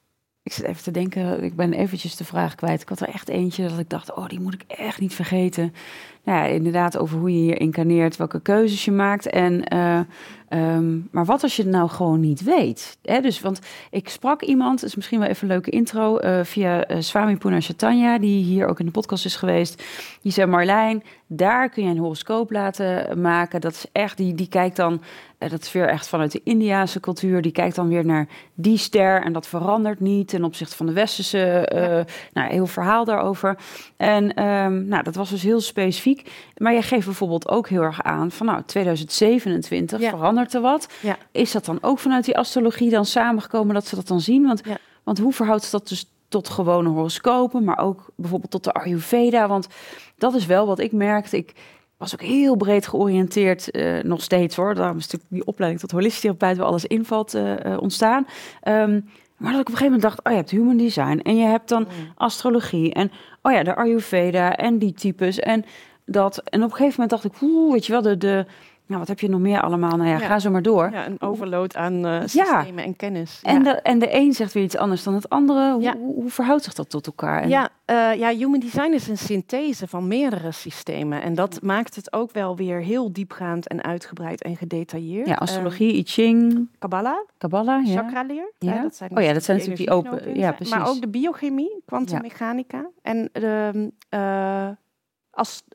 A: ik zit even te denken. Ik ben eventjes de vraag kwijt. Ik had er echt eentje dat ik dacht, oh, die moet ik echt niet vergeten. Nou ja, inderdaad over hoe je hier incarneert, welke keuzes je maakt en uh, Um, maar wat als je het nou gewoon niet weet? Hè? Dus, want ik sprak iemand, is misschien wel even een leuke intro, uh, via uh, Swami Punachatanya, die hier ook in de podcast is geweest. Die zei, Marlijn, daar kun je een horoscoop laten maken. Dat is echt, die, die kijkt dan, uh, dat is weer echt vanuit de Indiaanse cultuur, die kijkt dan weer naar die ster en dat verandert niet ten opzichte van de westerse, ja. nou, heel verhaal daarover. En um, nou, dat was dus heel specifiek. Maar jij geeft bijvoorbeeld ook heel erg aan van, nou, 2027 ja. verandert verandert er wat. Ja. Is dat dan ook vanuit die astrologie dan samengekomen dat ze dat dan zien? Want, ja. want hoe verhoudt ze dat dus tot gewone horoscopen, maar ook bijvoorbeeld tot de Ayurveda? Want dat is wel wat ik merkte. Ik, was ook heel breed georiënteerd, eh, nog steeds hoor. Daarom is natuurlijk die opleiding tot holistisch therapeut waar alles invalt uh, uh, ontstaan. Um, maar dat ik op een gegeven moment dacht, oh je hebt human design en je hebt dan mm. astrologie en oh ja, de Ayurveda en die types en dat. En op een gegeven moment dacht ik, oeh, weet je wel, de, de nou, wat heb je nog meer allemaal? Nou ja, ga zo maar door.
B: Ja, een overload aan uh, systemen en kennis.
A: En, de, en de een zegt weer iets anders dan het andere. Hoe, hoe verhoudt zich dat tot elkaar?
B: Ja, uh, ja, human design is een synthese van meerdere systemen. En dat maakt het ook wel weer heel diepgaand en uitgebreid en gedetailleerd.
A: Ja, astrologie, uh, I Ching.
B: Kabbalah.
A: Kabbalah,
B: ja. Chakra-leer.
A: Ja. dat zijn oh ja, dat zijn natuurlijk die open... Ja, precies.
B: Maar ook de biochemie, kwantummechanica. En de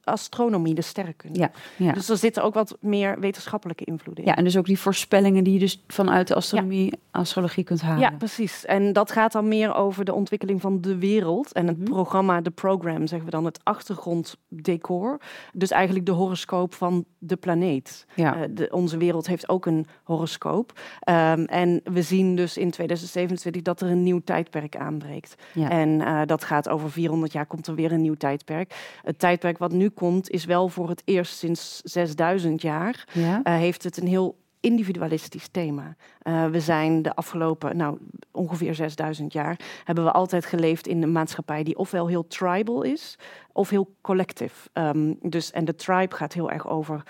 B: astronomie, de sterrenkunde. Ja, ja. Dus er zitten ook wat meer wetenschappelijke invloeden in.
A: Ja, en dus ook die voorspellingen die je dus vanuit de astronomie, astrologie kunt halen.
B: Ja, precies. En dat gaat dan meer over de ontwikkeling van de wereld. En het mhm. programma, de program, zeggen we dan, het achtergronddecor. Dus eigenlijk de horoscoop van de planeet. Ja. Uh, de, onze wereld heeft ook een horoscoop. Um, en we zien dus in 2027 dat er een nieuw tijdperk aanbreekt. Ja. En uh, dat gaat over 400 jaar komt er weer een nieuw tijdperk. Het tijdperk wat nu komt, is wel voor het eerst sinds 6000 jaar. Ja? Uh, heeft het een heel individualistisch thema. Uh, we zijn de afgelopen, nou ongeveer 6000 jaar, hebben we altijd geleefd in een maatschappij die ofwel heel tribal is, of heel collective. Um, dus, en de tribe gaat heel erg over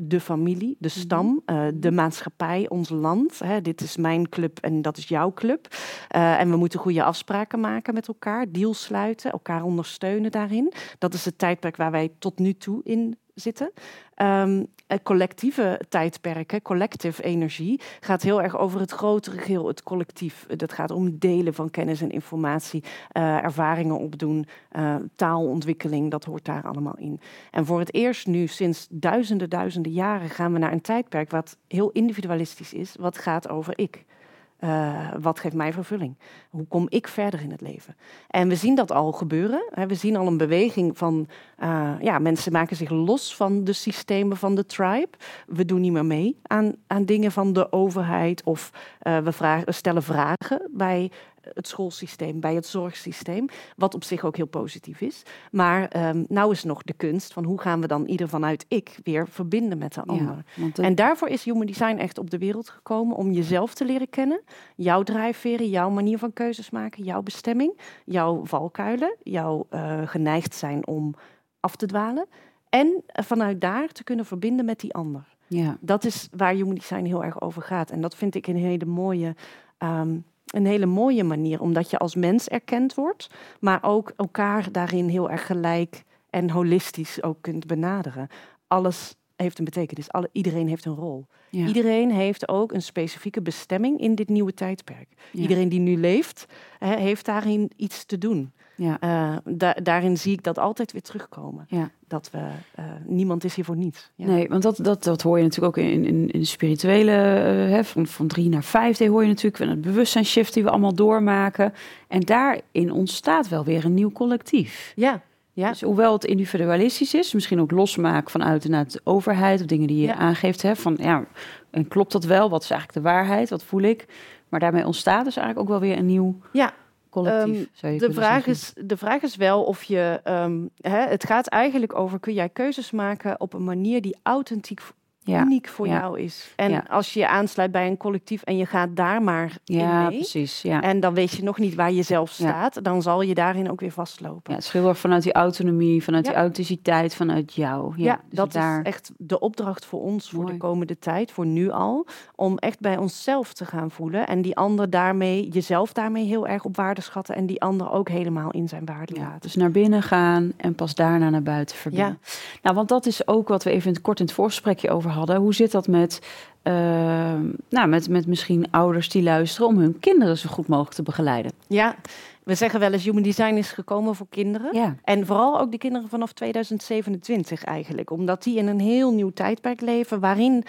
B: de familie, de mhm. stam, uh, de maatschappij, ons land. Hè, dit is mijn club en dat is jouw club. Uh, en we moeten goede afspraken maken met elkaar, deals sluiten, elkaar ondersteunen daarin. Dat is het tijdperk waar wij tot nu toe in zitten. Um, collectieve tijdperken, collective energie, gaat heel erg over het grotere geheel, het collectief. Dat gaat om delen van kennis en informatie, uh, ervaringen opdoen, taalontwikkeling, dat hoort daar allemaal in. En voor het eerst nu, sinds duizenden, duizenden jaren, gaan we naar een tijdperk wat heel individualistisch is, wat gaat over ik. Uh, wat geeft mij vervulling? Hoe kom ik verder in het leven? En we zien dat al gebeuren. Hè. We zien al een beweging van, uh, ja, mensen maken zich los van de systemen van de tribe. We doen niet meer mee aan, aan dingen van de overheid of uh, we, vragen, we stellen vragen bij het schoolsysteem, bij het zorgsysteem. Wat op zich ook heel positief is. Maar um, nou is nog de kunst van hoe gaan we dan ieder vanuit ik weer verbinden met de ander. En daarvoor is Human Design echt op de wereld gekomen om jezelf te leren kennen. Jouw drijfveren, jouw manier van keuzes maken, jouw bestemming, jouw valkuilen, jouw uh, geneigd zijn om af te dwalen. En vanuit daar te kunnen verbinden met die ander. Ja. Dat is waar Human Design heel erg over gaat. En dat vind ik een hele mooie um, een hele mooie manier, omdat je als mens erkend wordt, maar ook elkaar daarin heel erg gelijk en holistisch ook kunt benaderen. Alles heeft een betekenis. Alle, iedereen heeft een rol. Iedereen heeft ook een specifieke bestemming in dit nieuwe tijdperk. Iedereen die nu leeft, heeft daarin iets te doen. Ja. Uh, daarin zie ik dat altijd weer terugkomen. Ja. Dat we, uh, niemand is hier voor niets.
A: Ja. Nee, want dat, dat, dat hoor je natuurlijk ook in, in, in de spirituele, uh, hè, van, van drie naar vijf, hoor je natuurlijk, van het bewustzijnsshift die we allemaal doormaken. En daarin ontstaat wel weer een nieuw collectief. Ja. Ja. Dus hoewel het individualistisch is, misschien ook losmaken vanuit de overheid of dingen die je aangeeft. Hè, van, ja, en klopt dat wel? Wat is eigenlijk de waarheid? Wat voel ik? Maar daarmee ontstaat dus eigenlijk ook wel weer een nieuw ja. Collectief.
B: Um, de, vraag is, de vraag is wel of je. Um, hè, het gaat eigenlijk over: kun jij keuzes maken op een manier die authentiek ja. uniek voor jou is. En als je je aansluit bij een collectief en je gaat daar maar ja, in mee, precies, ja. en dan weet je nog niet waar je zelf staat, dan zal je daarin ook weer vastlopen.
A: Ja, het heel vanuit die autonomie, vanuit die authenticiteit, vanuit jou.
B: Ja, dus dat daar... is echt de opdracht voor ons voor de komende tijd, voor nu al, om echt bij onszelf te gaan voelen en die ander daarmee, jezelf daarmee heel erg op waarde schatten en die ander ook helemaal in zijn waarde laten.
A: Dus naar binnen gaan en pas daarna naar buiten verbinden. Nou, want dat is ook wat we even kort in het voorgesprekje over hadden. Hoe zit dat met, uh, nou, met, met misschien ouders die luisteren om hun kinderen zo goed mogelijk te begeleiden?
B: Ja, we zeggen wel eens human design is gekomen voor kinderen. Ja. En vooral ook de kinderen vanaf 2027 eigenlijk. Omdat die in een heel nieuw tijdperk leven waarin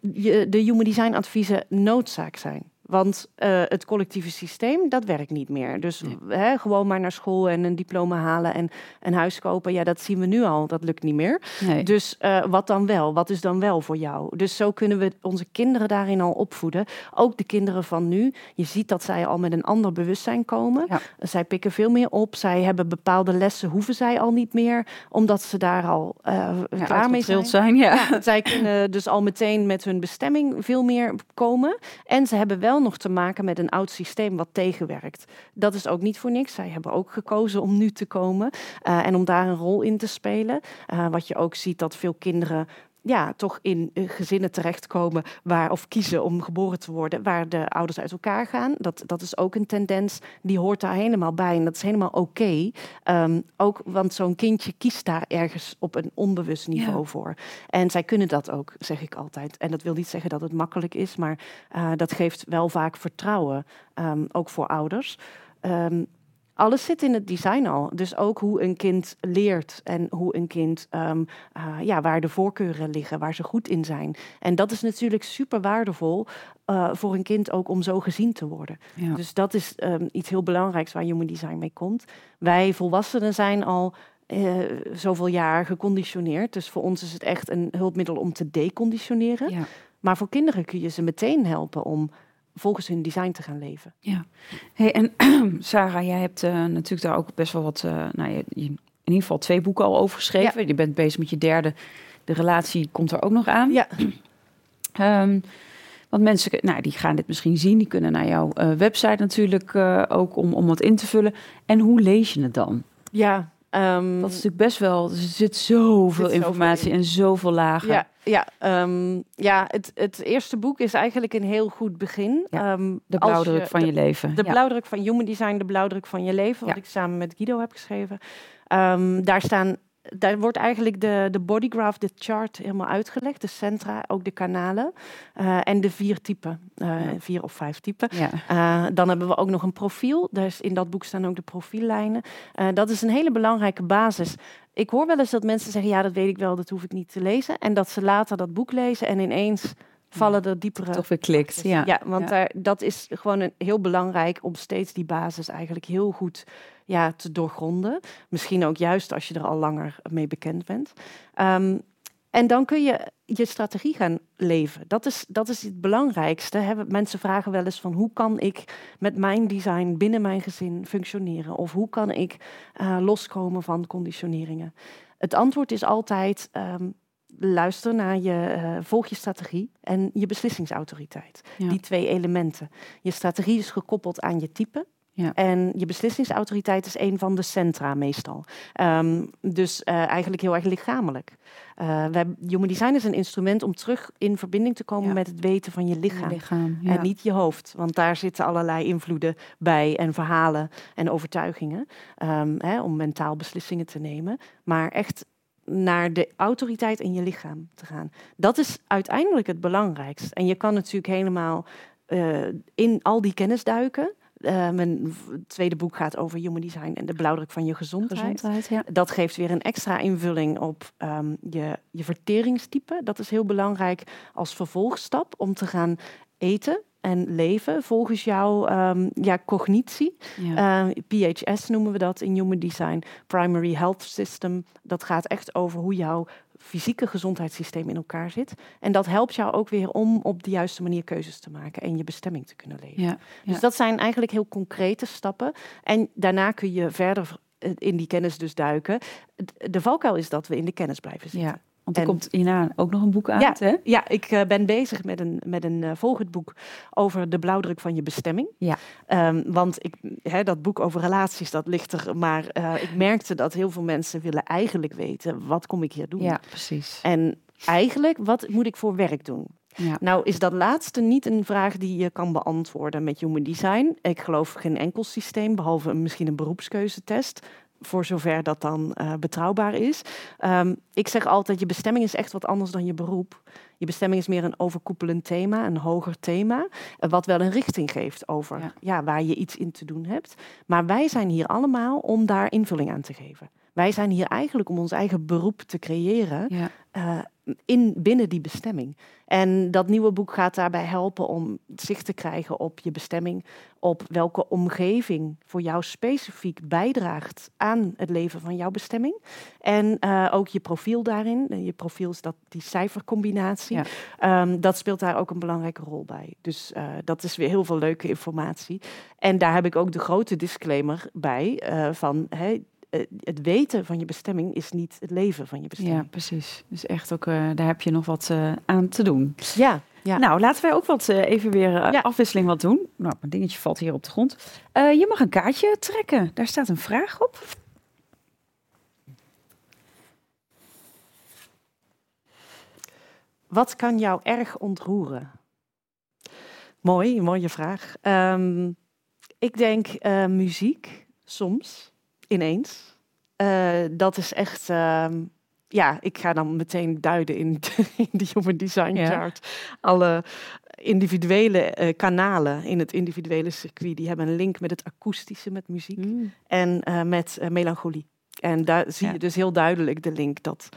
B: de human design adviezen noodzaak zijn. Want uh, het collectieve systeem, dat werkt niet meer. Dus hè, gewoon maar naar school en een diploma halen en een huis kopen. Ja, dat zien we nu al. Dat lukt niet meer.
A: Nee.
B: Dus uh, wat dan wel? Wat is dan wel voor jou? Dus zo kunnen we onze kinderen daarin al opvoeden. Ook de kinderen van nu. Je ziet dat zij al met een ander bewustzijn komen.
A: Ja.
B: Zij pikken veel meer op. Zij hebben bepaalde lessen, hoeven zij al niet meer. Omdat ze daar al uh,
A: Ja,
B: klaar mee zijn.
A: zijn. Ja.
B: Zij kunnen dus al meteen met hun bestemming veel meer komen. En ze hebben wel nog te maken met een oud systeem wat tegenwerkt. Dat is ook niet voor niks. Zij hebben ook gekozen om nu te komen uh, en om daar een rol in te spelen. Uh, wat je ook ziet dat veel kinderen ja, toch in uh, gezinnen terechtkomen waar, of kiezen om geboren te worden, waar de ouders uit elkaar gaan. Dat, dat is ook een tendens, die hoort daar helemaal bij en dat is helemaal oké. Okay. Um, ook, want zo'n kindje kiest daar ergens op een onbewust niveau ja. voor. En zij kunnen dat ook, zeg ik altijd. En dat wil niet zeggen dat het makkelijk is, maar uh, dat geeft wel vaak vertrouwen, um, ook voor ouders. Um, alles zit in het design al. Dus ook hoe een kind leert en hoe een kind, um, uh, ja, waar de voorkeuren liggen, waar ze goed in zijn. En dat is natuurlijk super waardevol uh, voor een kind ook om zo gezien te worden.
A: Ja.
B: Dus dat is um, iets heel belangrijks waar Human Design mee komt. Wij volwassenen zijn al uh, zoveel jaar geconditioneerd. Dus voor ons is het echt een hulpmiddel om te deconditioneren.
A: Ja.
B: Maar voor kinderen kun je ze meteen helpen om volgens hun design te gaan leven.
A: Ja. Hey, en Sarah, jij hebt uh, natuurlijk daar ook best wel wat, uh, nou, je, je, in ieder geval twee boeken al over geschreven. Ja. Je bent bezig met je derde. De relatie komt er ook nog aan.
B: Ja.
A: um, want mensen, nou, die gaan dit misschien zien. Die kunnen naar jouw uh, website natuurlijk ook om, om wat in te vullen. En hoe lees je het dan?
B: Ja, Um,
A: dat is natuurlijk best wel. Er zit zoveel
B: zit
A: informatie
B: zoveel
A: en zoveel lagen.
B: Ja, ja, um, ja het, het eerste boek is eigenlijk een heel goed begin.
A: Ja,
B: um,
A: de blauwdruk je, van je leven.
B: De
A: ja.
B: blauwdruk van Human Design, de blauwdruk van je leven, wat ik samen met Guido heb geschreven. daar staan. Daar wordt eigenlijk de, de bodygraph, de chart helemaal uitgelegd. De centra, ook de kanalen. Uh, en de vier typen. Uh,
A: Ja.
B: Vier of vijf typen.
A: Ja.
B: Uh, dan hebben we ook nog een profiel. Dus in dat boek staan ook de profiellijnen. Dat is een hele belangrijke basis. Ik hoor wel eens dat mensen zeggen: ja, dat weet ik wel, dat hoef ik niet te lezen. En dat ze later dat boek lezen en ineens vallen er diepere.
A: Toch weer klikt. Ja,
B: ja want
A: ja.
B: Daar, dat is gewoon een, heel belangrijk om steeds die basis eigenlijk heel goed ja, te doorgronden. Misschien ook juist als je er al langer mee bekend bent. Um, en dan kun je je strategie gaan leven. Dat is, dat is het belangrijkste. Hè. Mensen vragen wel eens van hoe kan ik met mijn design binnen mijn gezin functioneren? Of hoe kan ik uh, loskomen van conditioneringen? Het antwoord is altijd um, luister naar je, uh, volg je strategie en je beslissingsautoriteit.
A: Ja.
B: Die twee elementen. Je strategie is gekoppeld aan je type.
A: Ja.
B: En je beslissingsautoriteit is een van de centra meestal. Um, dus uh, eigenlijk heel erg lichamelijk. Uh, wij, Human Design is een instrument om terug in verbinding te komen
A: Ja.
B: met het weten van je lichaam.
A: Je lichaam. Ja.
B: En niet je hoofd, want daar zitten allerlei invloeden bij en verhalen en overtuigingen um, hè, om mentaal beslissingen te nemen. Maar echt naar de autoriteit in je lichaam te gaan. Dat is uiteindelijk het belangrijkst. En je kan natuurlijk helemaal uh, in al die kennis duiken. Uh, mijn tweede boek gaat over human design en de blauwdruk van je gezondheid.
A: Gezondheid, ja.
B: Dat geeft weer een extra invulling op um, je, je verteringstype. Dat is heel belangrijk als vervolgstap om te gaan eten en leven volgens jouw um, ja, cognitie.
A: Ja.
B: Uh, PHS noemen we dat in Human Design. Primary Health System. Dat gaat echt over hoe jouw fysieke gezondheidssysteem in elkaar zit. En dat helpt jou ook weer om op de juiste manier keuzes te maken en je bestemming te kunnen leven.
A: Ja.
B: Dus dat zijn eigenlijk heel concrete stappen. En daarna kun je verder in die kennis dus duiken. De valkuil is dat we in de kennis blijven zitten.
A: Want er en, komt hierna ook nog een boek uit,
B: ja,
A: hè?
B: Ja, ik uh, ben bezig met een, met een uh, volgend boek over de blauwdruk van je bestemming.
A: Ja.
B: Um, want ik, hè, dat boek over relaties, dat ligt er. Maar uh, ik merkte dat heel veel mensen willen eigenlijk weten, wat kom ik hier doen?
A: Ja, precies.
B: En eigenlijk, wat moet ik voor werk doen?
A: Ja.
B: Nou is dat laatste niet een vraag die je kan beantwoorden met Human Design. Ik geloof geen enkel systeem, behalve misschien een beroepskeuzetest voor zover dat dan uh, betrouwbaar is. Um, ik zeg altijd, je bestemming is echt wat anders dan je beroep. Je bestemming is meer een overkoepelend thema, een hoger thema, uh, wat wel een richting geeft over
A: Ja.
B: Ja, waar je iets in te doen hebt. Maar wij zijn hier allemaal om daar invulling aan te geven. Wij zijn hier eigenlijk om ons eigen beroep te creëren.
A: Ja.
B: Uh, in, binnen die bestemming. En dat nieuwe boek gaat daarbij helpen om zicht te krijgen op je bestemming, op welke omgeving voor jou specifiek bijdraagt aan het leven van jouw bestemming. En uh, ook je profiel daarin. Je profiel is dat, die cijfercombinatie. Ja. Um, dat speelt daar ook een belangrijke rol bij. Dus uh, dat is weer heel veel leuke informatie. En daar heb ik ook de grote disclaimer bij uh, van... Hey, het weten van je bestemming is niet het leven van je bestemming.
A: Ja, precies. Dus echt ook, uh, daar heb je nog wat uh, aan te doen.
B: Ja. ja.
A: Nou, laten wij ook wat uh, even weer ja. afwisseling wat doen. Nou, mijn dingetje valt hier op de grond. je mag een kaartje trekken. Daar staat een vraag op.
B: Wat kan jou erg ontroeren? Mooi, mooie vraag. Um, ik denk muziek, soms ineens. Uh, dat is echt, uh, ja, ik ga dan meteen duiden in, in de Human Design Chart. Ja. Alle individuele uh, kanalen in het individuele circuit, die hebben een link met het akoestische, met muziek mm. en uh, met melancholie. En daar zie ja. je dus heel duidelijk de link dat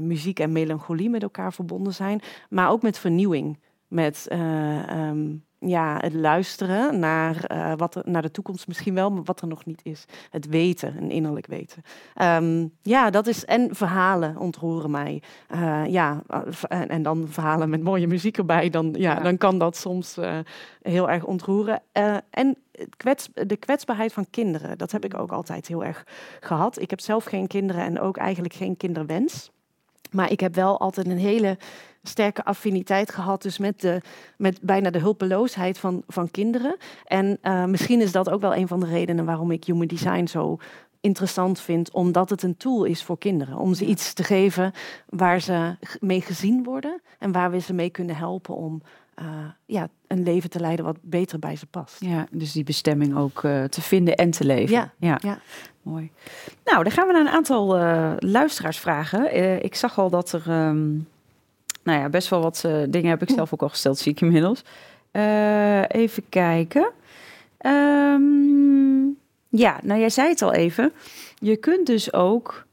B: muziek en melancholie met elkaar verbonden zijn, maar ook met vernieuwing, met um, ja, het luisteren naar, uh, wat er, naar de toekomst misschien wel, maar wat er nog niet is. Het weten, een innerlijk weten. Um, ja, dat is. En verhalen ontroeren mij. Uh, ja, en, en, dan verhalen met mooie muziek erbij, dan, ja, ja. dan kan dat soms uh, heel erg ontroeren. en kwets, de kwetsbaarheid van kinderen, dat heb ik ook altijd heel erg gehad. Ik heb zelf geen kinderen en ook eigenlijk geen kinderwens. Maar ik heb wel altijd een hele sterke affiniteit gehad, dus met, de, met bijna de hulpeloosheid van, van kinderen. En uh, misschien is dat ook wel een van de redenen waarom ik Human Design zo interessant vind, omdat het een tool is voor kinderen. Om ze iets te geven waar ze mee gezien worden en waar we ze mee kunnen helpen om uh, ja, een leven te leiden wat beter bij ze past.
A: Ja, dus die bestemming ook uh, te vinden en te leven.
B: Ja, ja. ja.
A: mooi. Nou, dan gaan we naar een aantal uh, luisteraarsvragen. ik zag al dat er um, nou ja, best wel wat uh, dingen heb ik zelf ook al gesteld, zie ik inmiddels. Uh, even kijken. Um, ja, nou jij zei het al even. Je kunt dus ook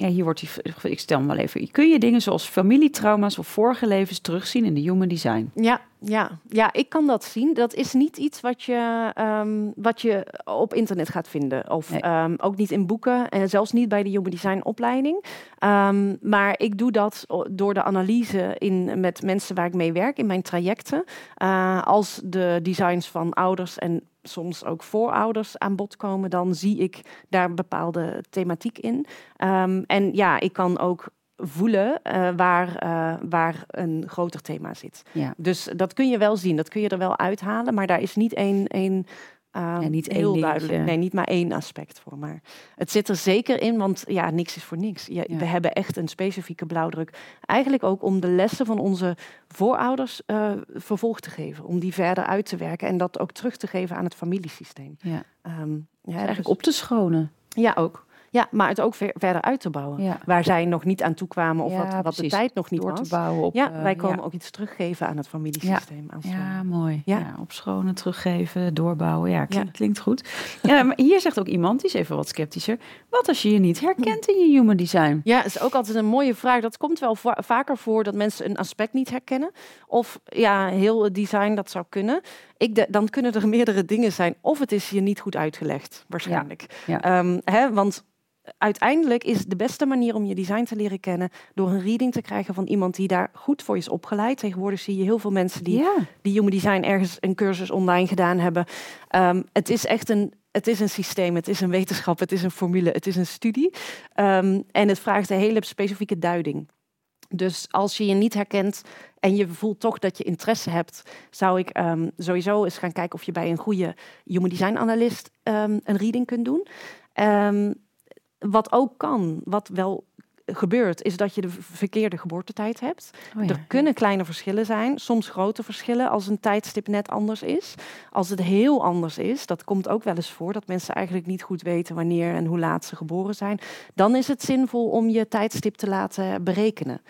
A: ja, hier wordt die, ik stel hem wel even. Kun je dingen zoals familietrauma's of vorige levens terugzien in de human design?
B: Ja, ja, ja, ik kan dat zien. Dat is niet iets wat je, um, wat je op internet gaat vinden. Of nee. um, ook niet in boeken. En zelfs niet bij de human design opleiding. Um, maar ik doe dat door de analyse in, met mensen waar ik mee werk in mijn trajecten. Uh, als de designs van ouders en soms ook voorouders aan bod komen, dan zie ik daar bepaalde thematiek in. Um, en ja, ik kan ook voelen uh, waar, uh, waar een groter thema zit. Ja. Dus dat kun je wel zien, dat kun je er wel uithalen, maar daar is niet één, één
A: Um, ja, niet
B: heel duidelijk. Nee, niet maar één aspect voor. Maar het zit er zeker in, want ja, niks is voor niks. Ja, ja. We hebben echt een specifieke blauwdruk. Eigenlijk ook om de lessen van onze voorouders uh, vervolg te geven. Om die verder uit te werken en dat ook terug te geven aan het familiesysteem.
A: Ja. Um, ja, eigenlijk dus, op te schonen.
B: Ja, ook. Ja, maar het ook ver, verder uit te bouwen. Ja. Waar zij nog niet aan toe kwamen of wat, wat de tijd nog niet
A: Door
B: was.
A: Te bouwen op,
B: ja, wij komen ook iets teruggeven aan het familiesysteem.
A: Ja, ja mooi. Ja. op schonen, teruggeven, doorbouwen. Ja, klinkt, klinkt goed. Ja, maar hier zegt ook iemand, die is even wat sceptischer. Wat als je je niet herkent in je human design?
B: Ja, dat is ook altijd een mooie vraag. Dat komt wel va vaker voor dat mensen een aspect niet herkennen. Of ja, heel het design, dat zou kunnen. Ik de, dan kunnen er meerdere dingen zijn. Of het is je niet goed uitgelegd, waarschijnlijk. Ja. Ja. Um, hè, want uiteindelijk is de beste manier om je design te leren kennen door een reading te krijgen van iemand die daar goed voor is opgeleid. Tegenwoordig zie je heel veel mensen die, ja. die human design ergens een cursus online gedaan hebben. Um, het is echt een, het is een systeem, het is een wetenschap, het is een formule, het is een studie. Um, en het vraagt een hele specifieke duiding. Dus als je je niet herkent en je voelt toch dat je interesse hebt, zou ik um, sowieso eens gaan kijken of je bij een goede human design analist um, een reading kunt doen. Um, wat ook kan, wat wel gebeurt, is dat je de verkeerde geboortetijd hebt. Oh ja. Er kunnen kleine verschillen zijn, soms grote verschillen als een tijdstip net anders is. Als het heel anders is, dat komt ook wel eens voor, dat mensen eigenlijk niet goed weten wanneer en hoe laat ze geboren zijn. Dan is het zinvol om je tijdstip te laten berekenen.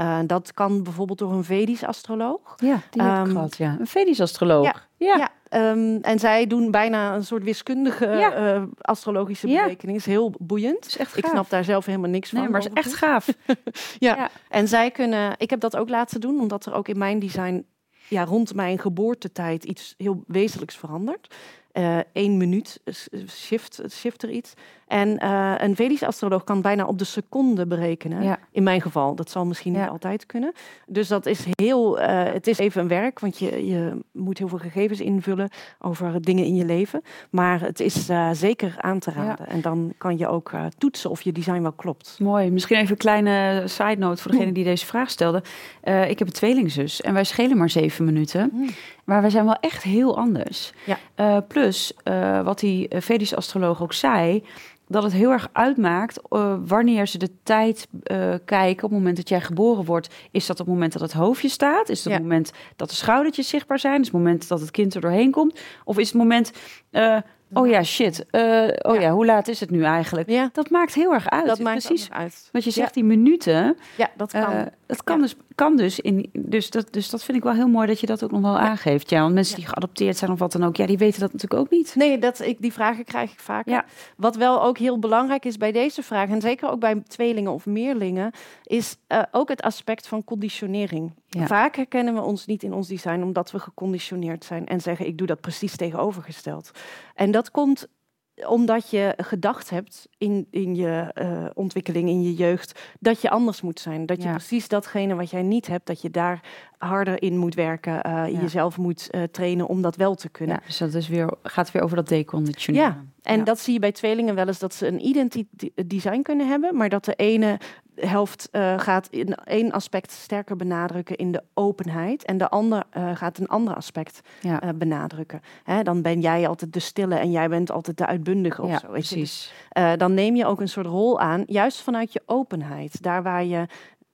B: Uh, dat kan bijvoorbeeld door een Vedisch astroloog.
A: Ja, die heb ik
B: Ehm,
A: gehad, ja. Een Vedisch astroloog. Ja.
B: Ja, ehm, en zij doen bijna een soort wiskundige
A: Ja.
B: eh, astrologische
A: Ja.
B: berekening. Is heel boeiend.
A: is echt
B: Ik snap daar zelf helemaal niks van.
A: Nee, maar het is echt gaaf.
B: Ja.
A: Ja.
B: En zij kunnen, ik heb dat ook laten doen, omdat er ook in mijn design ja, rond mijn geboortetijd iets heel wezenlijks verandert. Eén minuut s- shift, shift er iets. En eh, een Vedisch astroloog kan bijna op de seconde berekenen.
A: Ja.
B: In mijn geval. Dat zal misschien
A: Ja.
B: niet altijd kunnen. Dus dat is heel, eh, het is even een werk, want je, je moet heel veel gegevens invullen over dingen in je leven. Maar het is eh, zeker aan te raden. En dan kan je ook toetsen of je design wel klopt.
A: Mooi. Misschien even een kleine side note voor degene die deze vraag stelde. Ik heb een tweelingzus en wij schelen maar zeven minuten.
B: Hmm.
A: Maar wij zijn wel echt heel anders.
B: Ja.
A: Plus, wat die Vedische astroloog ook zei... dat het heel erg uitmaakt eh, wanneer ze de tijd eh, kijken... op het moment dat jij geboren wordt. Is dat op het moment dat het hoofdje staat? Is
B: Ja.
A: het moment dat de schoudertjes zichtbaar zijn? Is het moment dat het kind er doorheen komt? Of is het moment... eh, oh ja, shit. Oh ja.
B: Ja.
A: hoe laat is het nu eigenlijk?
B: Ja,
A: Dat maakt heel erg uit.
B: dat maakt
A: Precies.
B: uit.
A: Want je zegt die minuten,
B: Ja, dat kan.
A: dat kan, dus, kan dus. In, dus, dat, dus dat vind ik wel heel mooi dat je dat ook nog wel aangeeft. Ja, want mensen
B: Ja.
A: die geadopteerd zijn of wat dan ook, ja, die weten dat natuurlijk ook niet.
B: Nee, dat, ik, die vragen krijg ik vaker.
A: Ja.
B: Wat wel ook heel belangrijk is bij deze vraag, en zeker ook bij tweelingen of meerlingen, is eh, ook het aspect van conditionering. Vaak herkennen we ons niet in ons design omdat we geconditioneerd zijn en zeggen: Ik doe dat precies tegenovergesteld. En dat komt omdat je gedacht hebt in, in je eh, ontwikkeling, in je jeugd, dat je anders moet zijn. Dat je
A: Ja.
B: precies datgene wat jij niet hebt, dat je daar harder in moet werken, eh,
A: Ja.
B: jezelf moet eh, trainen om dat wel te kunnen.
A: Ja, dus dat is weer, gaat weer over dat deconditioneren.
B: Ja, en
A: Ja.
B: dat zie je bij tweelingen wel eens dat ze een identity design kunnen hebben, maar dat de ene helft eh, gaat in één aspect sterker benadrukken in de openheid en de ander eh, gaat een ander aspect
A: Ja.
B: eh, benadrukken. Hè, dan ben jij altijd de stille en jij bent altijd de uitbundige of
A: ja,
B: zo. weet je. Dus,
A: precies.
B: dan neem je ook een soort rol aan, juist vanuit je openheid, daar waar je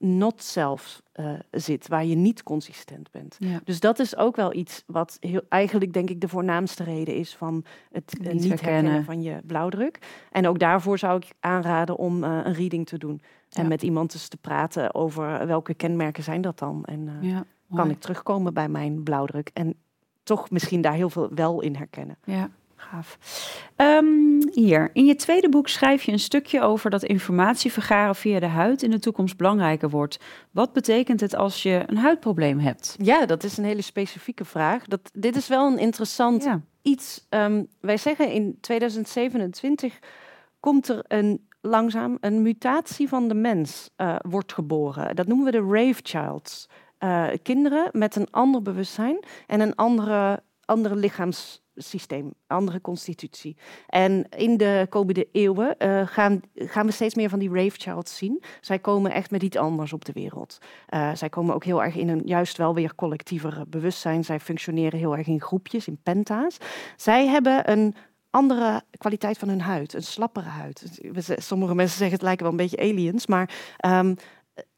B: not self eh, zit, waar je niet consistent bent.
A: Ja.
B: Dus dat is ook wel iets wat heel, eigenlijk denk ik de voornaamste reden is van het eh,
A: Niet
B: herkennen. van je blauwdruk. En ook daarvoor zou ik aanraden om eh, een reading te doen. En
A: Ja.
B: met iemand eens te praten over welke kenmerken zijn dat dan. En
A: Ja,
B: kan ik terugkomen bij mijn blauwdruk. En toch misschien daar heel veel wel in herkennen.
A: Ja, gaaf. Ehm, hier, in je tweede boek schrijf je een stukje over dat informatie vergaren via de huid in de toekomst belangrijker wordt. Wat betekent het als je een huidprobleem hebt?
B: Ja, dat is een hele specifieke vraag. Dat, dit is wel een interessant
A: Ja,
B: iets. ehm, wij zeggen in 2027 komt er een langzaam een mutatie van de mens eh, wordt geboren. Dat noemen we de rave childs. Eh, kinderen met een ander bewustzijn en een andere, andere lichaamssysteem, andere constitutie. En in de komende eeuwen eh, gaan, gaan we steeds meer van die rave childs zien. Zij komen echt met iets anders op de wereld. Eh, zij komen ook heel erg in een juist wel weer collectiever bewustzijn. Zij functioneren heel erg in groepjes, in penta's. Zij hebben een andere kwaliteit van hun huid, een slappere huid. Sommige mensen zeggen het lijken wel een beetje aliens, maar ehm,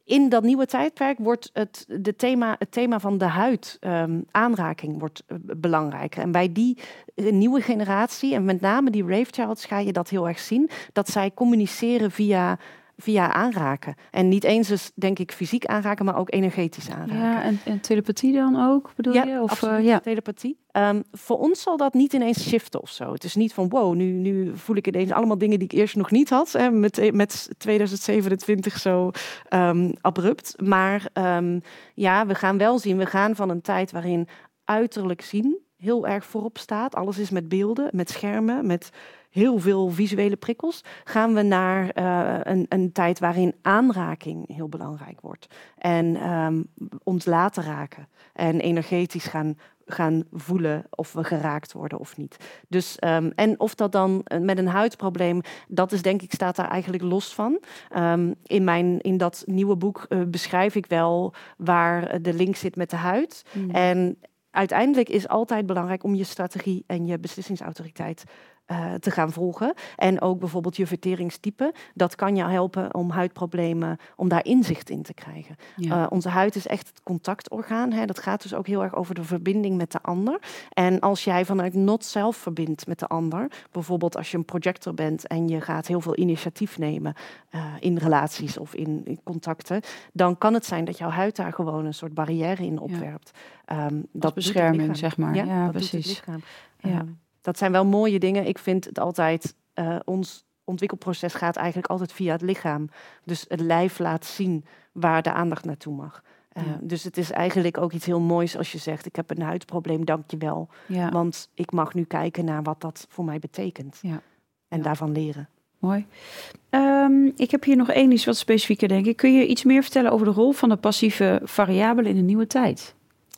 B: in dat nieuwe tijdperk wordt het, de thema, het thema van de huid, ehm, aanraking, wordt eh, belangrijker. En bij die eh, nieuwe generatie, en met name die rave childs, ga je dat heel erg zien, dat zij communiceren via, via aanraken. En niet eens dus, denk ik, fysiek aanraken, maar ook energetisch aanraken.
A: ja en, en telepathie dan ook, bedoel je? Of, eh, ja.
B: telepathie. Ehm, voor ons zal dat niet ineens shiften of zo. Het is niet van wow, nu, nu voel ik ineens allemaal dingen die ik eerst nog niet had. Hè, met, met 2027 zo ehm, abrupt. Maar ehm, ja, we gaan wel zien, we gaan van een tijd waarin uiterlijk zien heel erg voorop staat. Alles is met beelden, met schermen, met heel veel visuele prikkels. Gaan we naar eh, een, een tijd waarin aanraking heel belangrijk wordt. En ehm, ons laten raken. En energetisch gaan, gaan voelen of we geraakt worden of niet. Dus, ehm, en of dat dan eh, met een huidprobleem, dat is denk ik, staat daar eigenlijk los van. Ehm, in, mijn, in dat nieuwe boek eh, beschrijf ik wel waar de link zit met de huid.
A: Mm.
B: En uiteindelijk is altijd belangrijk om je strategie en je beslissingsautoriteit eh, te gaan volgen. En ook bijvoorbeeld je verteringstype. Dat kan je helpen om huidproblemen, om daar inzicht in te krijgen. Eh, onze huid is echt het contactorgaan. Hè. Dat gaat dus ook heel erg over de verbinding met de ander. En als jij vanuit not zelf verbindt met de ander, bijvoorbeeld als je een projector bent en je gaat heel veel initiatief nemen uh, in relaties of in, in, contacten, dan kan het zijn dat jouw huid daar gewoon een soort barrière in opwerpt.
A: Ja. Um, dat bescherming, zeg maar. Ja, ja precies.
B: Ja. Dat zijn wel mooie dingen. Ik vind het altijd, uh, ons ontwikkelproces gaat eigenlijk altijd via het lichaam. Dus het lijf laat zien waar de aandacht naartoe mag. Uh, Dus het is eigenlijk ook iets heel moois als je zegt: Ik heb een huidprobleem, dank je wel. Ja. Want ik mag nu kijken naar wat dat voor mij betekent. Ja. En daarvan leren.
A: Mooi. Um, ik heb hier nog één iets wat specifieker, denk ik. Kun je iets meer vertellen over de rol van de passieve variabelen in de nieuwe tijd?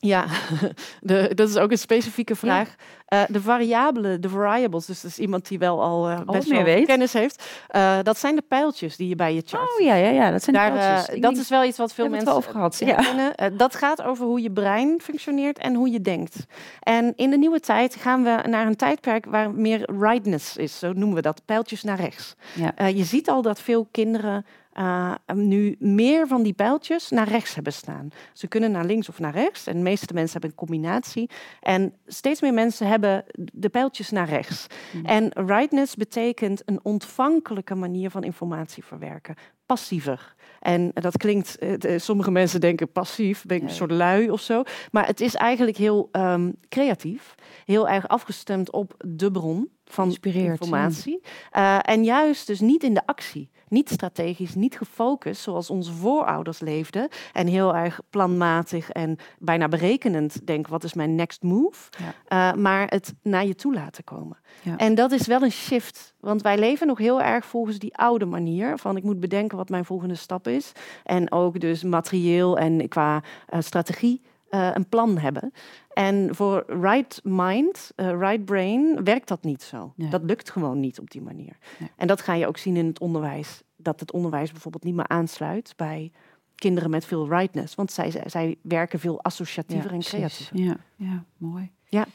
B: Ja, de, dat is ook een specifieke vraag. Uh, de variabelen, de variables, dus dat is iemand die wel al uh, best wel weet. kennis heeft. Uh, dat zijn de pijltjes die je bij je chart
A: Oh ja, ja, ja, dat zijn Daar, de pijltjes.
B: dat is wel iets wat veel mensen
A: over gehad.
B: Ja. kennen. dat gaat over hoe je brein functioneert en hoe je denkt. En in de nieuwe tijd gaan we naar een tijdperk waar meer rightness is. Zo noemen we dat, pijltjes naar rechts. Ja. je ziet al dat veel kinderen uh, nu meer van die pijltjes naar rechts hebben staan. Ze kunnen naar links of naar rechts. En de meeste mensen hebben een combinatie. En steeds meer mensen hebben de pijltjes naar rechts. Hmm. En rightness betekent een ontvankelijke manier van informatie verwerken. Passiever. En dat klinkt, uh, sommige mensen denken passief, ben ik een soort lui of zo. Maar het is eigenlijk heel um, creatief, heel erg afgestemd op de bron van informatie. Uh, en juist dus niet in de actie niet strategisch, niet gefocust zoals onze voorouders leefden. En heel erg planmatig en bijna berekenend denken, wat is mijn next move? Ja. Uh, maar het naar je toe laten komen. Ja. En dat is wel een shift, want wij leven nog heel erg volgens die oude manier van ik moet bedenken wat mijn volgende stap is. En ook dus materieel en qua uh, strategie uh, een plan hebben. En voor right mind, uh, right brain, werkt dat niet zo. Dat lukt gewoon niet op die manier. En dat ga je ook zien in het onderwijs. Dat het onderwijs bijvoorbeeld niet meer aansluit bij kinderen met veel rightness. Want zij, zij werken veel associatiever en creatiever.
A: Ja, ja mooi. Ja.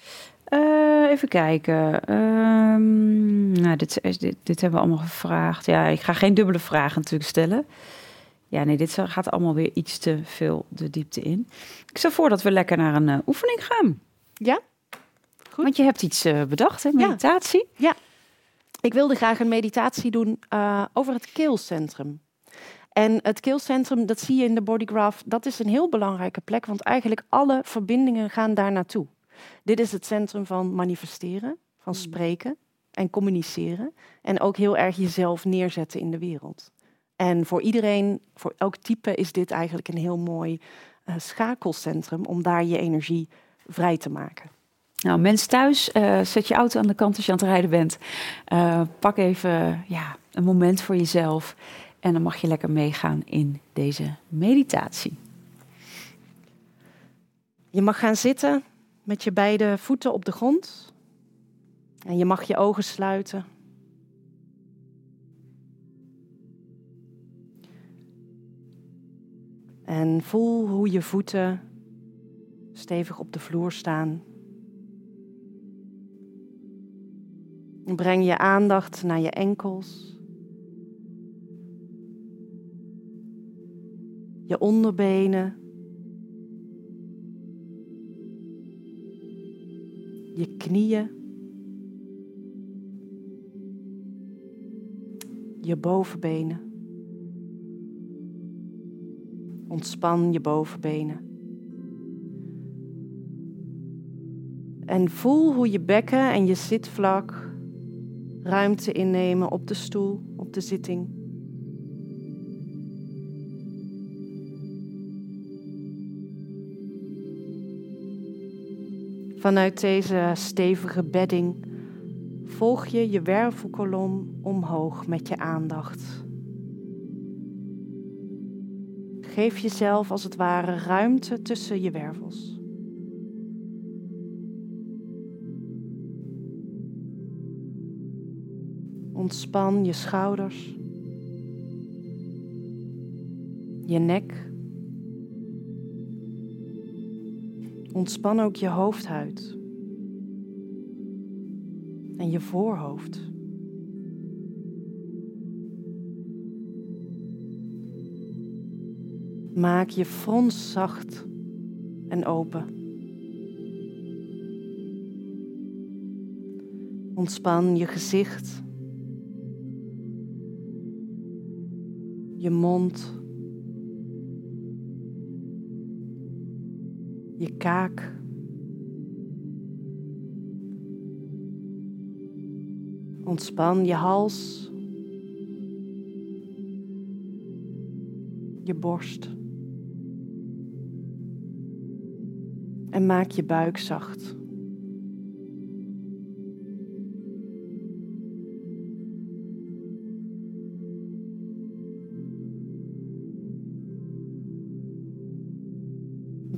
A: Uh, even kijken. Um, nou, dit, dit, dit hebben we allemaal gevraagd. Ja, ik ga geen dubbele vragen natuurlijk stellen. Ja, nee, dit gaat allemaal weer iets te veel de diepte in. Ik stel voor dat we lekker naar een uh, oefening gaan.
B: Ja,
A: goed. Want je hebt iets uh, bedacht, hè? Meditatie.
B: Ja. ja. Ik wilde graag een meditatie doen over het keelcentrum. En het keelcentrum, dat zie je in de bodygraph, dat is een heel belangrijke plek, want eigenlijk alle verbindingen gaan daar naartoe. Dit is het centrum van manifesteren, van hmm. spreken en communiceren. En ook heel erg jezelf neerzetten in de wereld. En voor iedereen, voor elk type, is dit eigenlijk een heel mooi uh, schakelcentrum om daar je energie vrij te maken.
A: Nou, mensen thuis, uh, zet je auto aan de kant als je aan het rijden bent. Uh, pak even ja, een moment voor jezelf. En dan mag je lekker meegaan in deze meditatie.
B: Je mag gaan zitten met je beide voeten op de grond. En je mag je ogen sluiten. En voel hoe je voeten stevig op de vloer staan. Breng je aandacht naar je enkels. Je onderbenen. Je knieën. Je bovenbenen. Ontspan je bovenbenen. En voel hoe je bekken en je zitvlak ruimte innemen op de stoel, op de zitting. Vanuit deze stevige bedding volg je je wervelkolom omhoog met je aandacht. Geef jezelf als het ware ruimte tussen je wervels. Ontspan je schouders, je nek. Ontspan ook je hoofdhuid. en je voorhoofd. Maak je frons zacht en open. Ontspan je gezicht, je mond, je kaak. Ontspan je hals, je borst. En maak je buik zacht.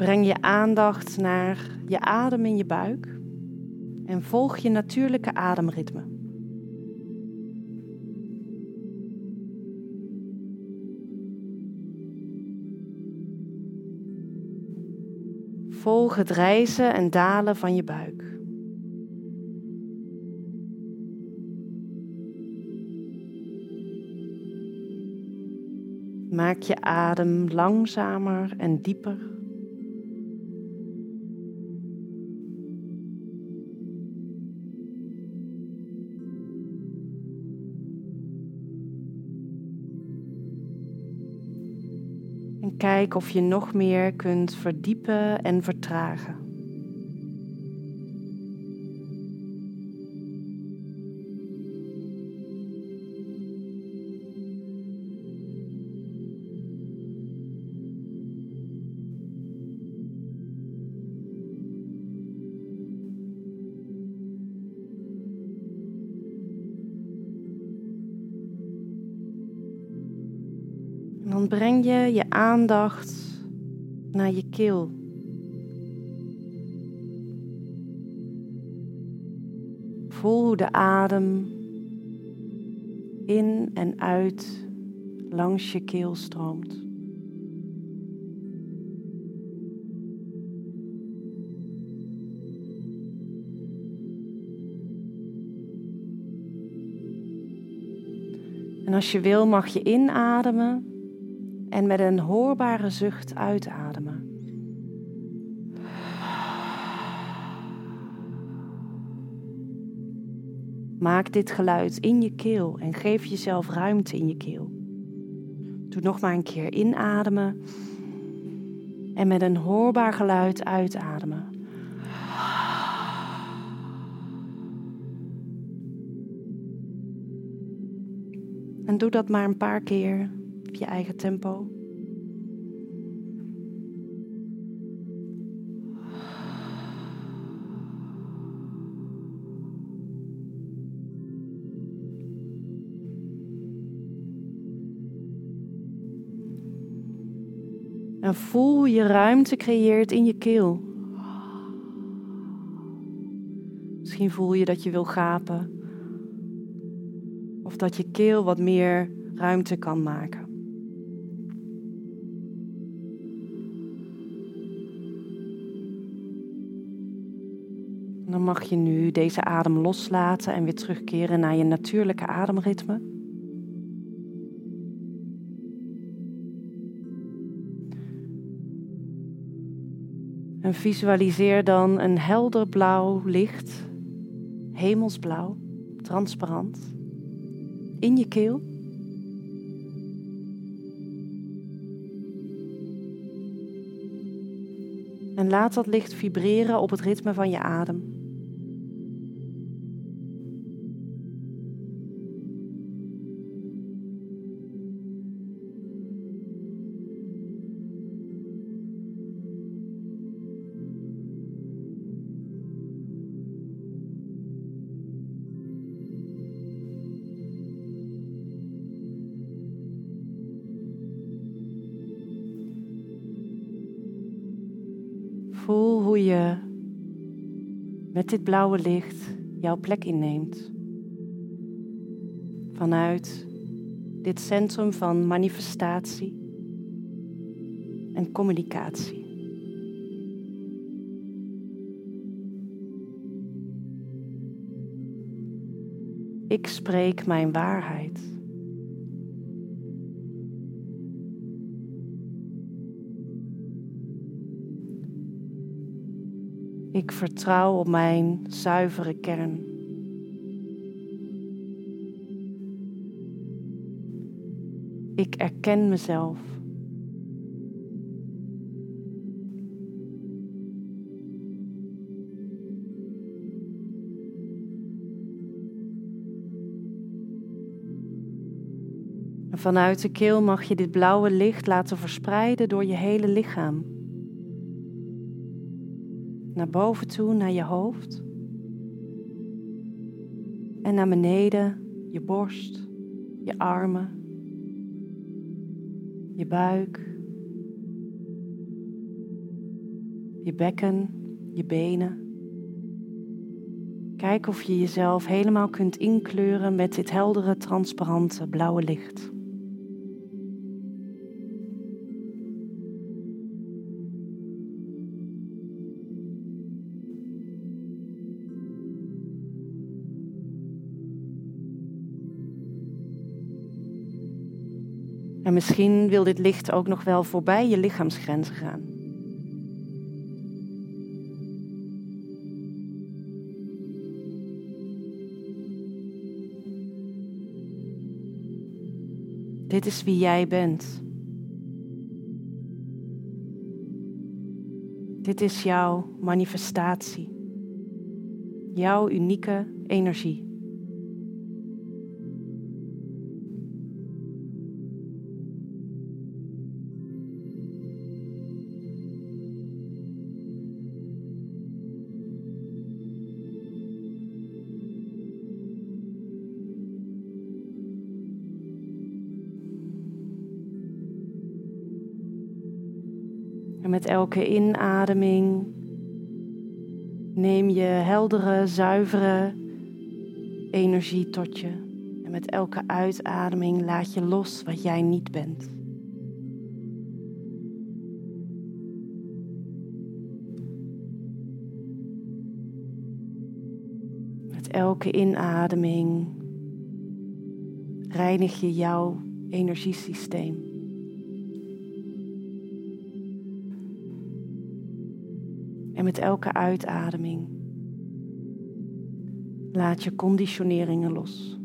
B: Breng je aandacht naar je adem in je buik en volg je natuurlijke ademritme. Volg het rijzen en dalen van je buik. Maak je adem langzamer en dieper. Kijk of je nog meer kunt verdiepen en vertragen. Je aandacht naar je keel. Voel hoe de adem in en uit langs je keel stroomt. En als je wil, mag je inademen en met een hoorbare zucht uitademen. Maak dit geluid in je keel en geef jezelf ruimte in je keel. Doe nog maar een keer inademen en met een hoorbaar geluid uitademen. En doe dat maar een paar keer op je eigen tempo. En voel je ruimte creëert in je keel. Misschien voel je dat je wil gapen. Of dat je keel wat meer ruimte kan maken. Nu deze adem loslaten en weer terugkeren naar je natuurlijke ademritme. En visualiseer dan een helder blauw licht, hemelsblauw, transparant, in je keel. En laat dat licht vibreren op het ritme van je adem. Met dit blauwe licht jouw plek inneemt. Vanuit dit centrum van manifestatie en communicatie. Ik spreek mijn waarheid. Ik vertrouw op mijn zuivere kern. Ik erken mezelf. Vanuit de keel mag je dit blauwe licht laten verspreiden door je hele lichaam. Naar boven toe, naar je hoofd. En naar beneden, je borst, je armen, je buik, je bekken, je benen. Kijk of je jezelf helemaal kunt inkleuren met dit heldere, transparante blauwe licht. En misschien wil dit licht ook nog wel voorbij je lichaamsgrenzen gaan. Dit is wie jij bent. Dit is jouw manifestatie. Jouw unieke energie. Elke inademing neem je heldere, zuivere energie tot je. En met elke uitademing laat je los wat jij niet bent. Met elke inademing reinig je jouw energiesysteem. Met elke uitademing laat je conditioneringen los.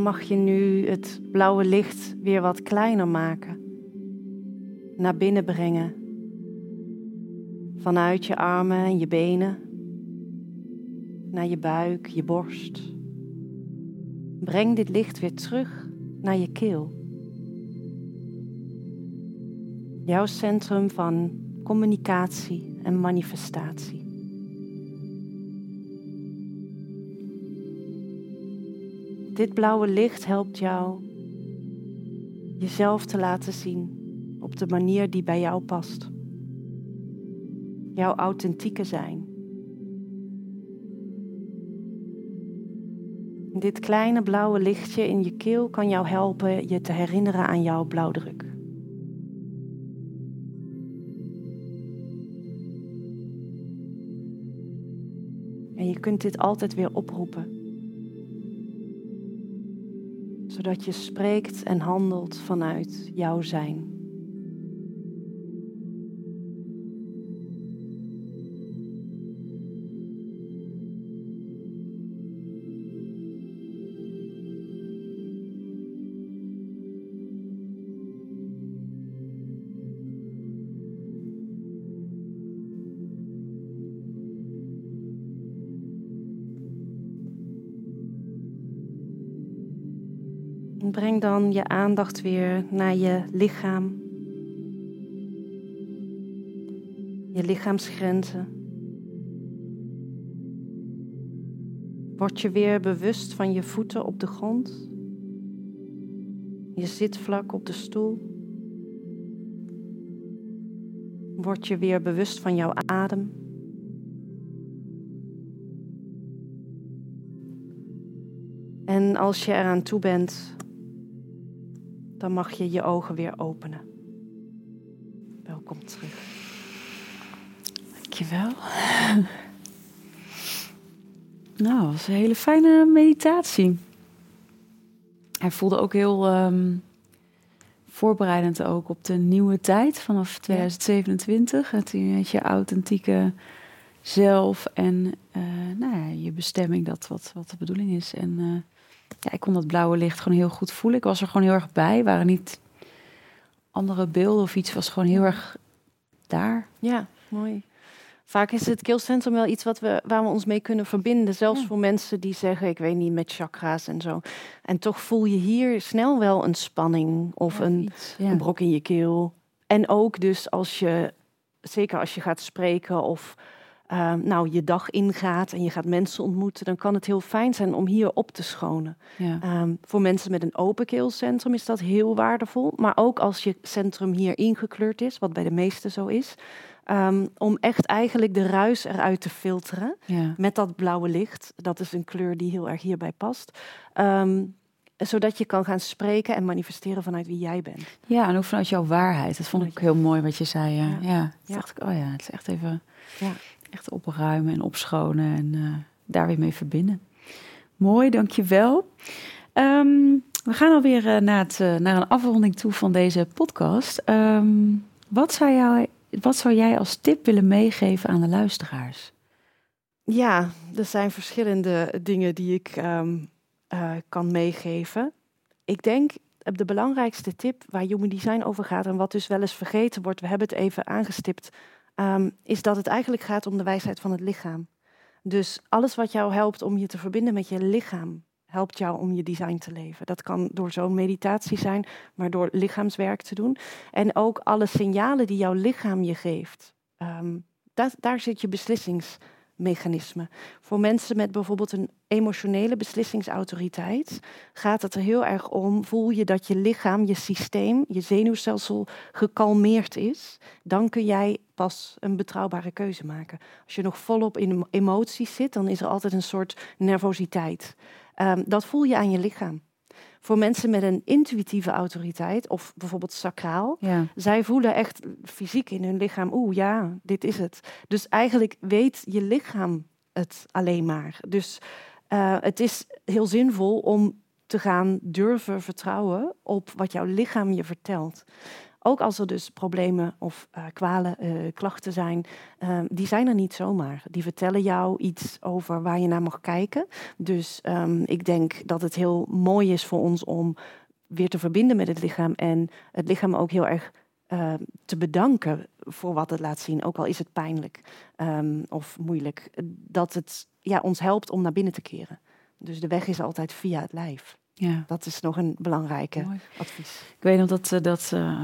B: Mag je nu het blauwe licht weer wat kleiner maken. Naar binnen brengen. Vanuit je armen en je benen. Naar je buik, je borst. Breng dit licht weer terug naar je keel. Jouw centrum van communicatie en manifestatie. Dit blauwe licht helpt jou jezelf te laten zien op de manier die bij jou past. Jouw authentieke zijn. Dit kleine blauwe lichtje in je keel kan jou helpen je te herinneren aan jouw blauwdruk. En je kunt dit altijd weer oproepen zodat je spreekt en handelt vanuit jouw zijn. Breng dan je aandacht weer naar je lichaam. Je lichaamsgrenzen. Word je weer bewust van je voeten op de grond. Je zit vlak op de stoel. Word je weer bewust van jouw adem. En als je eraan toe bent, dan mag je je ogen weer openen. Welkom terug.
A: Dankjewel. Nou, dat was een hele fijne meditatie. Hij voelde ook heel ehm, voorbereidend ook op de nieuwe tijd vanaf 2027. Het je authentieke zelf en uh, nou ja, je bestemming, dat wat, wat de bedoeling is. En uh, ja, ik kon dat blauwe licht gewoon heel goed voelen. Ik was er gewoon heel erg bij. Waren niet andere beelden of iets, was gewoon heel erg daar.
B: Ja, mooi. Vaak is het keelcentrum wel iets wat we, waar we ons mee kunnen verbinden. Zelfs voor mensen die zeggen, ik weet niet, met chakra's en zo. En toch voel je hier snel wel een spanning of een, een, brok in je keel. En ook dus als je, zeker als je gaat spreken of uh, nou, je dag ingaat en je gaat mensen ontmoeten, dan kan het heel fijn zijn om hier op te schonen. Ja. Um, voor mensen met een open keelcentrum is dat heel waardevol. Maar ook als je centrum hier ingekleurd is, wat bij de meesten zo is, um, om echt eigenlijk de ruis eruit te filteren ja. met dat blauwe licht. Dat is een kleur die heel erg hierbij past. Um, zodat je kan gaan spreken en manifesteren vanuit wie jij bent.
A: Ja, en ook vanuit jouw waarheid. Dat vond ik heel mooi wat je zei. Ja, ja. ja. dacht ik, oh ja, het is echt even ja echt opruimen en opschonen en uh, daar weer mee verbinden. Mooi, dankjewel. Um, we gaan alweer uh, naar, het, uh, naar een afronding toe van deze podcast. Um, wat, zou wat zou jij als tip willen meegeven aan de luisteraars?
B: Ja, er zijn verschillende dingen die ik um, kan meegeven. Ik denk de belangrijkste tip waar Human Design over gaat en wat dus wel eens vergeten wordt, we hebben het even aangestipt um, is dat het eigenlijk gaat om de wijsheid van het lichaam. Dus alles wat jou helpt om je te verbinden met je lichaam, helpt jou om je design te leven. Dat kan door zo'n meditatie zijn, maar door lichaamswerk te doen. En ook alle signalen die jouw lichaam je geeft. Um, dat, daar zit je beslissings mechanisme. Voor mensen met bijvoorbeeld een emotionele beslissingsautoriteit gaat het er heel erg om, voel je dat je lichaam, je systeem, je zenuwstelsel gekalmeerd is, dan kun jij pas een betrouwbare keuze maken. Als je nog volop in emoties zit, dan is er altijd een soort nervositeit. Um, dat voel je aan je lichaam. Voor mensen met een intuïtieve autoriteit, of bijvoorbeeld sacraal, ja. zij voelen echt fysiek in hun lichaam, oeh ja, dit is het. Dus eigenlijk weet je lichaam het alleen maar. Dus uh, het is heel zinvol om te gaan durven vertrouwen op wat jouw lichaam je vertelt. Ook als er dus problemen of uh, kwalen, uh, klachten zijn, uh, die zijn er niet zomaar. Die vertellen jou iets over waar je naar mag kijken. Dus um, ik denk dat het heel mooi is voor ons om weer te verbinden met het lichaam en het lichaam ook heel erg uh, te bedanken voor wat het laat zien, ook al is het pijnlijk of moeilijk, dat het ja, ons helpt om naar binnen te keren. Dus de weg is altijd via het lijf. Ja. Dat is nog een belangrijke advies.
A: Ik weet nog dat, uh, dat uh,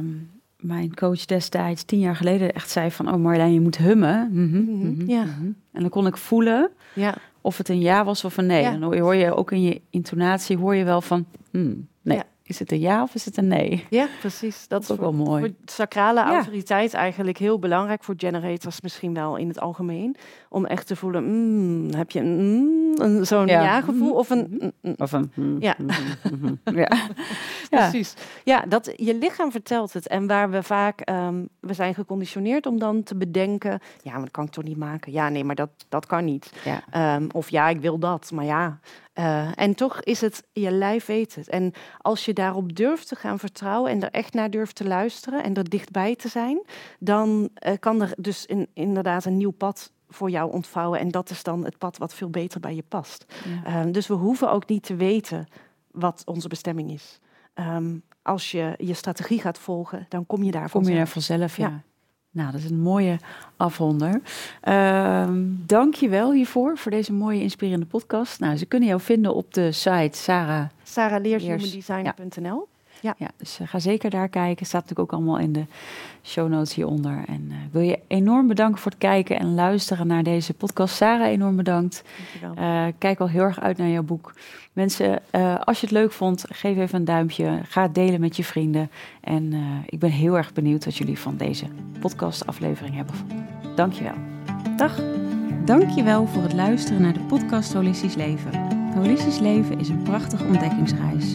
A: mijn coach destijds tien jaar geleden echt zei van... oh Marjolein, je moet hummen. Mm -hmm, mm -hmm, ja. Mm -hmm. En dan kon ik voelen ja. of het een ja was of een nee. Ja. Dan hoor je ook in je intonatie hoor je wel van... Hmm, nee, is het een ja of is het een nee?
B: Ja, precies. Dat, is ook wel mooi. Voor sacrale autoriteit eigenlijk heel belangrijk. Voor generators misschien wel in het algemeen. Om echt te voelen, mm, heb je mm, zo'n ja-gevoel of een... Mm, of een... ja. ja. precies. Ja, dat, je lichaam vertelt het. En waar we vaak... Um, we zijn geconditioneerd om dan te bedenken... Ja, maar dat kan ik toch niet maken? Ja, nee, maar dat, dat kan niet. Um, of ja, ik wil dat. Maar ja... Uh, en toch is het, je lijf weet het. En als je daarop durft te gaan vertrouwen en er echt naar durft te luisteren en er dichtbij te zijn, dan uh, kan er dus in, inderdaad een nieuw pad voor jou ontvouwen. En dat is dan het pad wat veel beter bij je past. Ja. Uh, dus we hoeven ook niet te weten wat onze bestemming is. Um, als je je strategie gaat volgen, dan kom je daar
A: vanzelf. Kom je daar vanzelf, ja. ja. Nou, dat is een mooie afronder. Uh, Dank je wel hiervoor, voor deze mooie inspirerende podcast. Nou, ze kunnen jou vinden op de site Sarah...
B: sarahleershumandesign.nl Ja.
A: ja dus ga zeker daar kijken. Staat natuurlijk ook allemaal in de show notes hieronder. En ik wil je enorm bedanken voor het kijken en luisteren naar deze podcast. Sarah, enorm bedankt. kijk al heel erg uit naar jouw boek. Mensen, als je het leuk vond, geef even een duimpje. Ga het delen met je vrienden. En ik ben heel erg benieuwd wat jullie van deze podcastaflevering hebben gevonden. Dankjewel.
B: Dag.
A: Dankjewel voor het luisteren naar de podcast Holistisch Leven. Holistisch Leven is een prachtige ontdekkingsreis.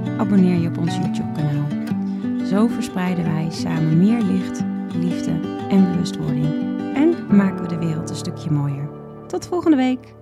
A: abonneer je op ons YouTube-kanaal. Zo verspreiden wij samen meer licht, liefde en bewustwording. En maken we de wereld een stukje mooier. Tot volgende week!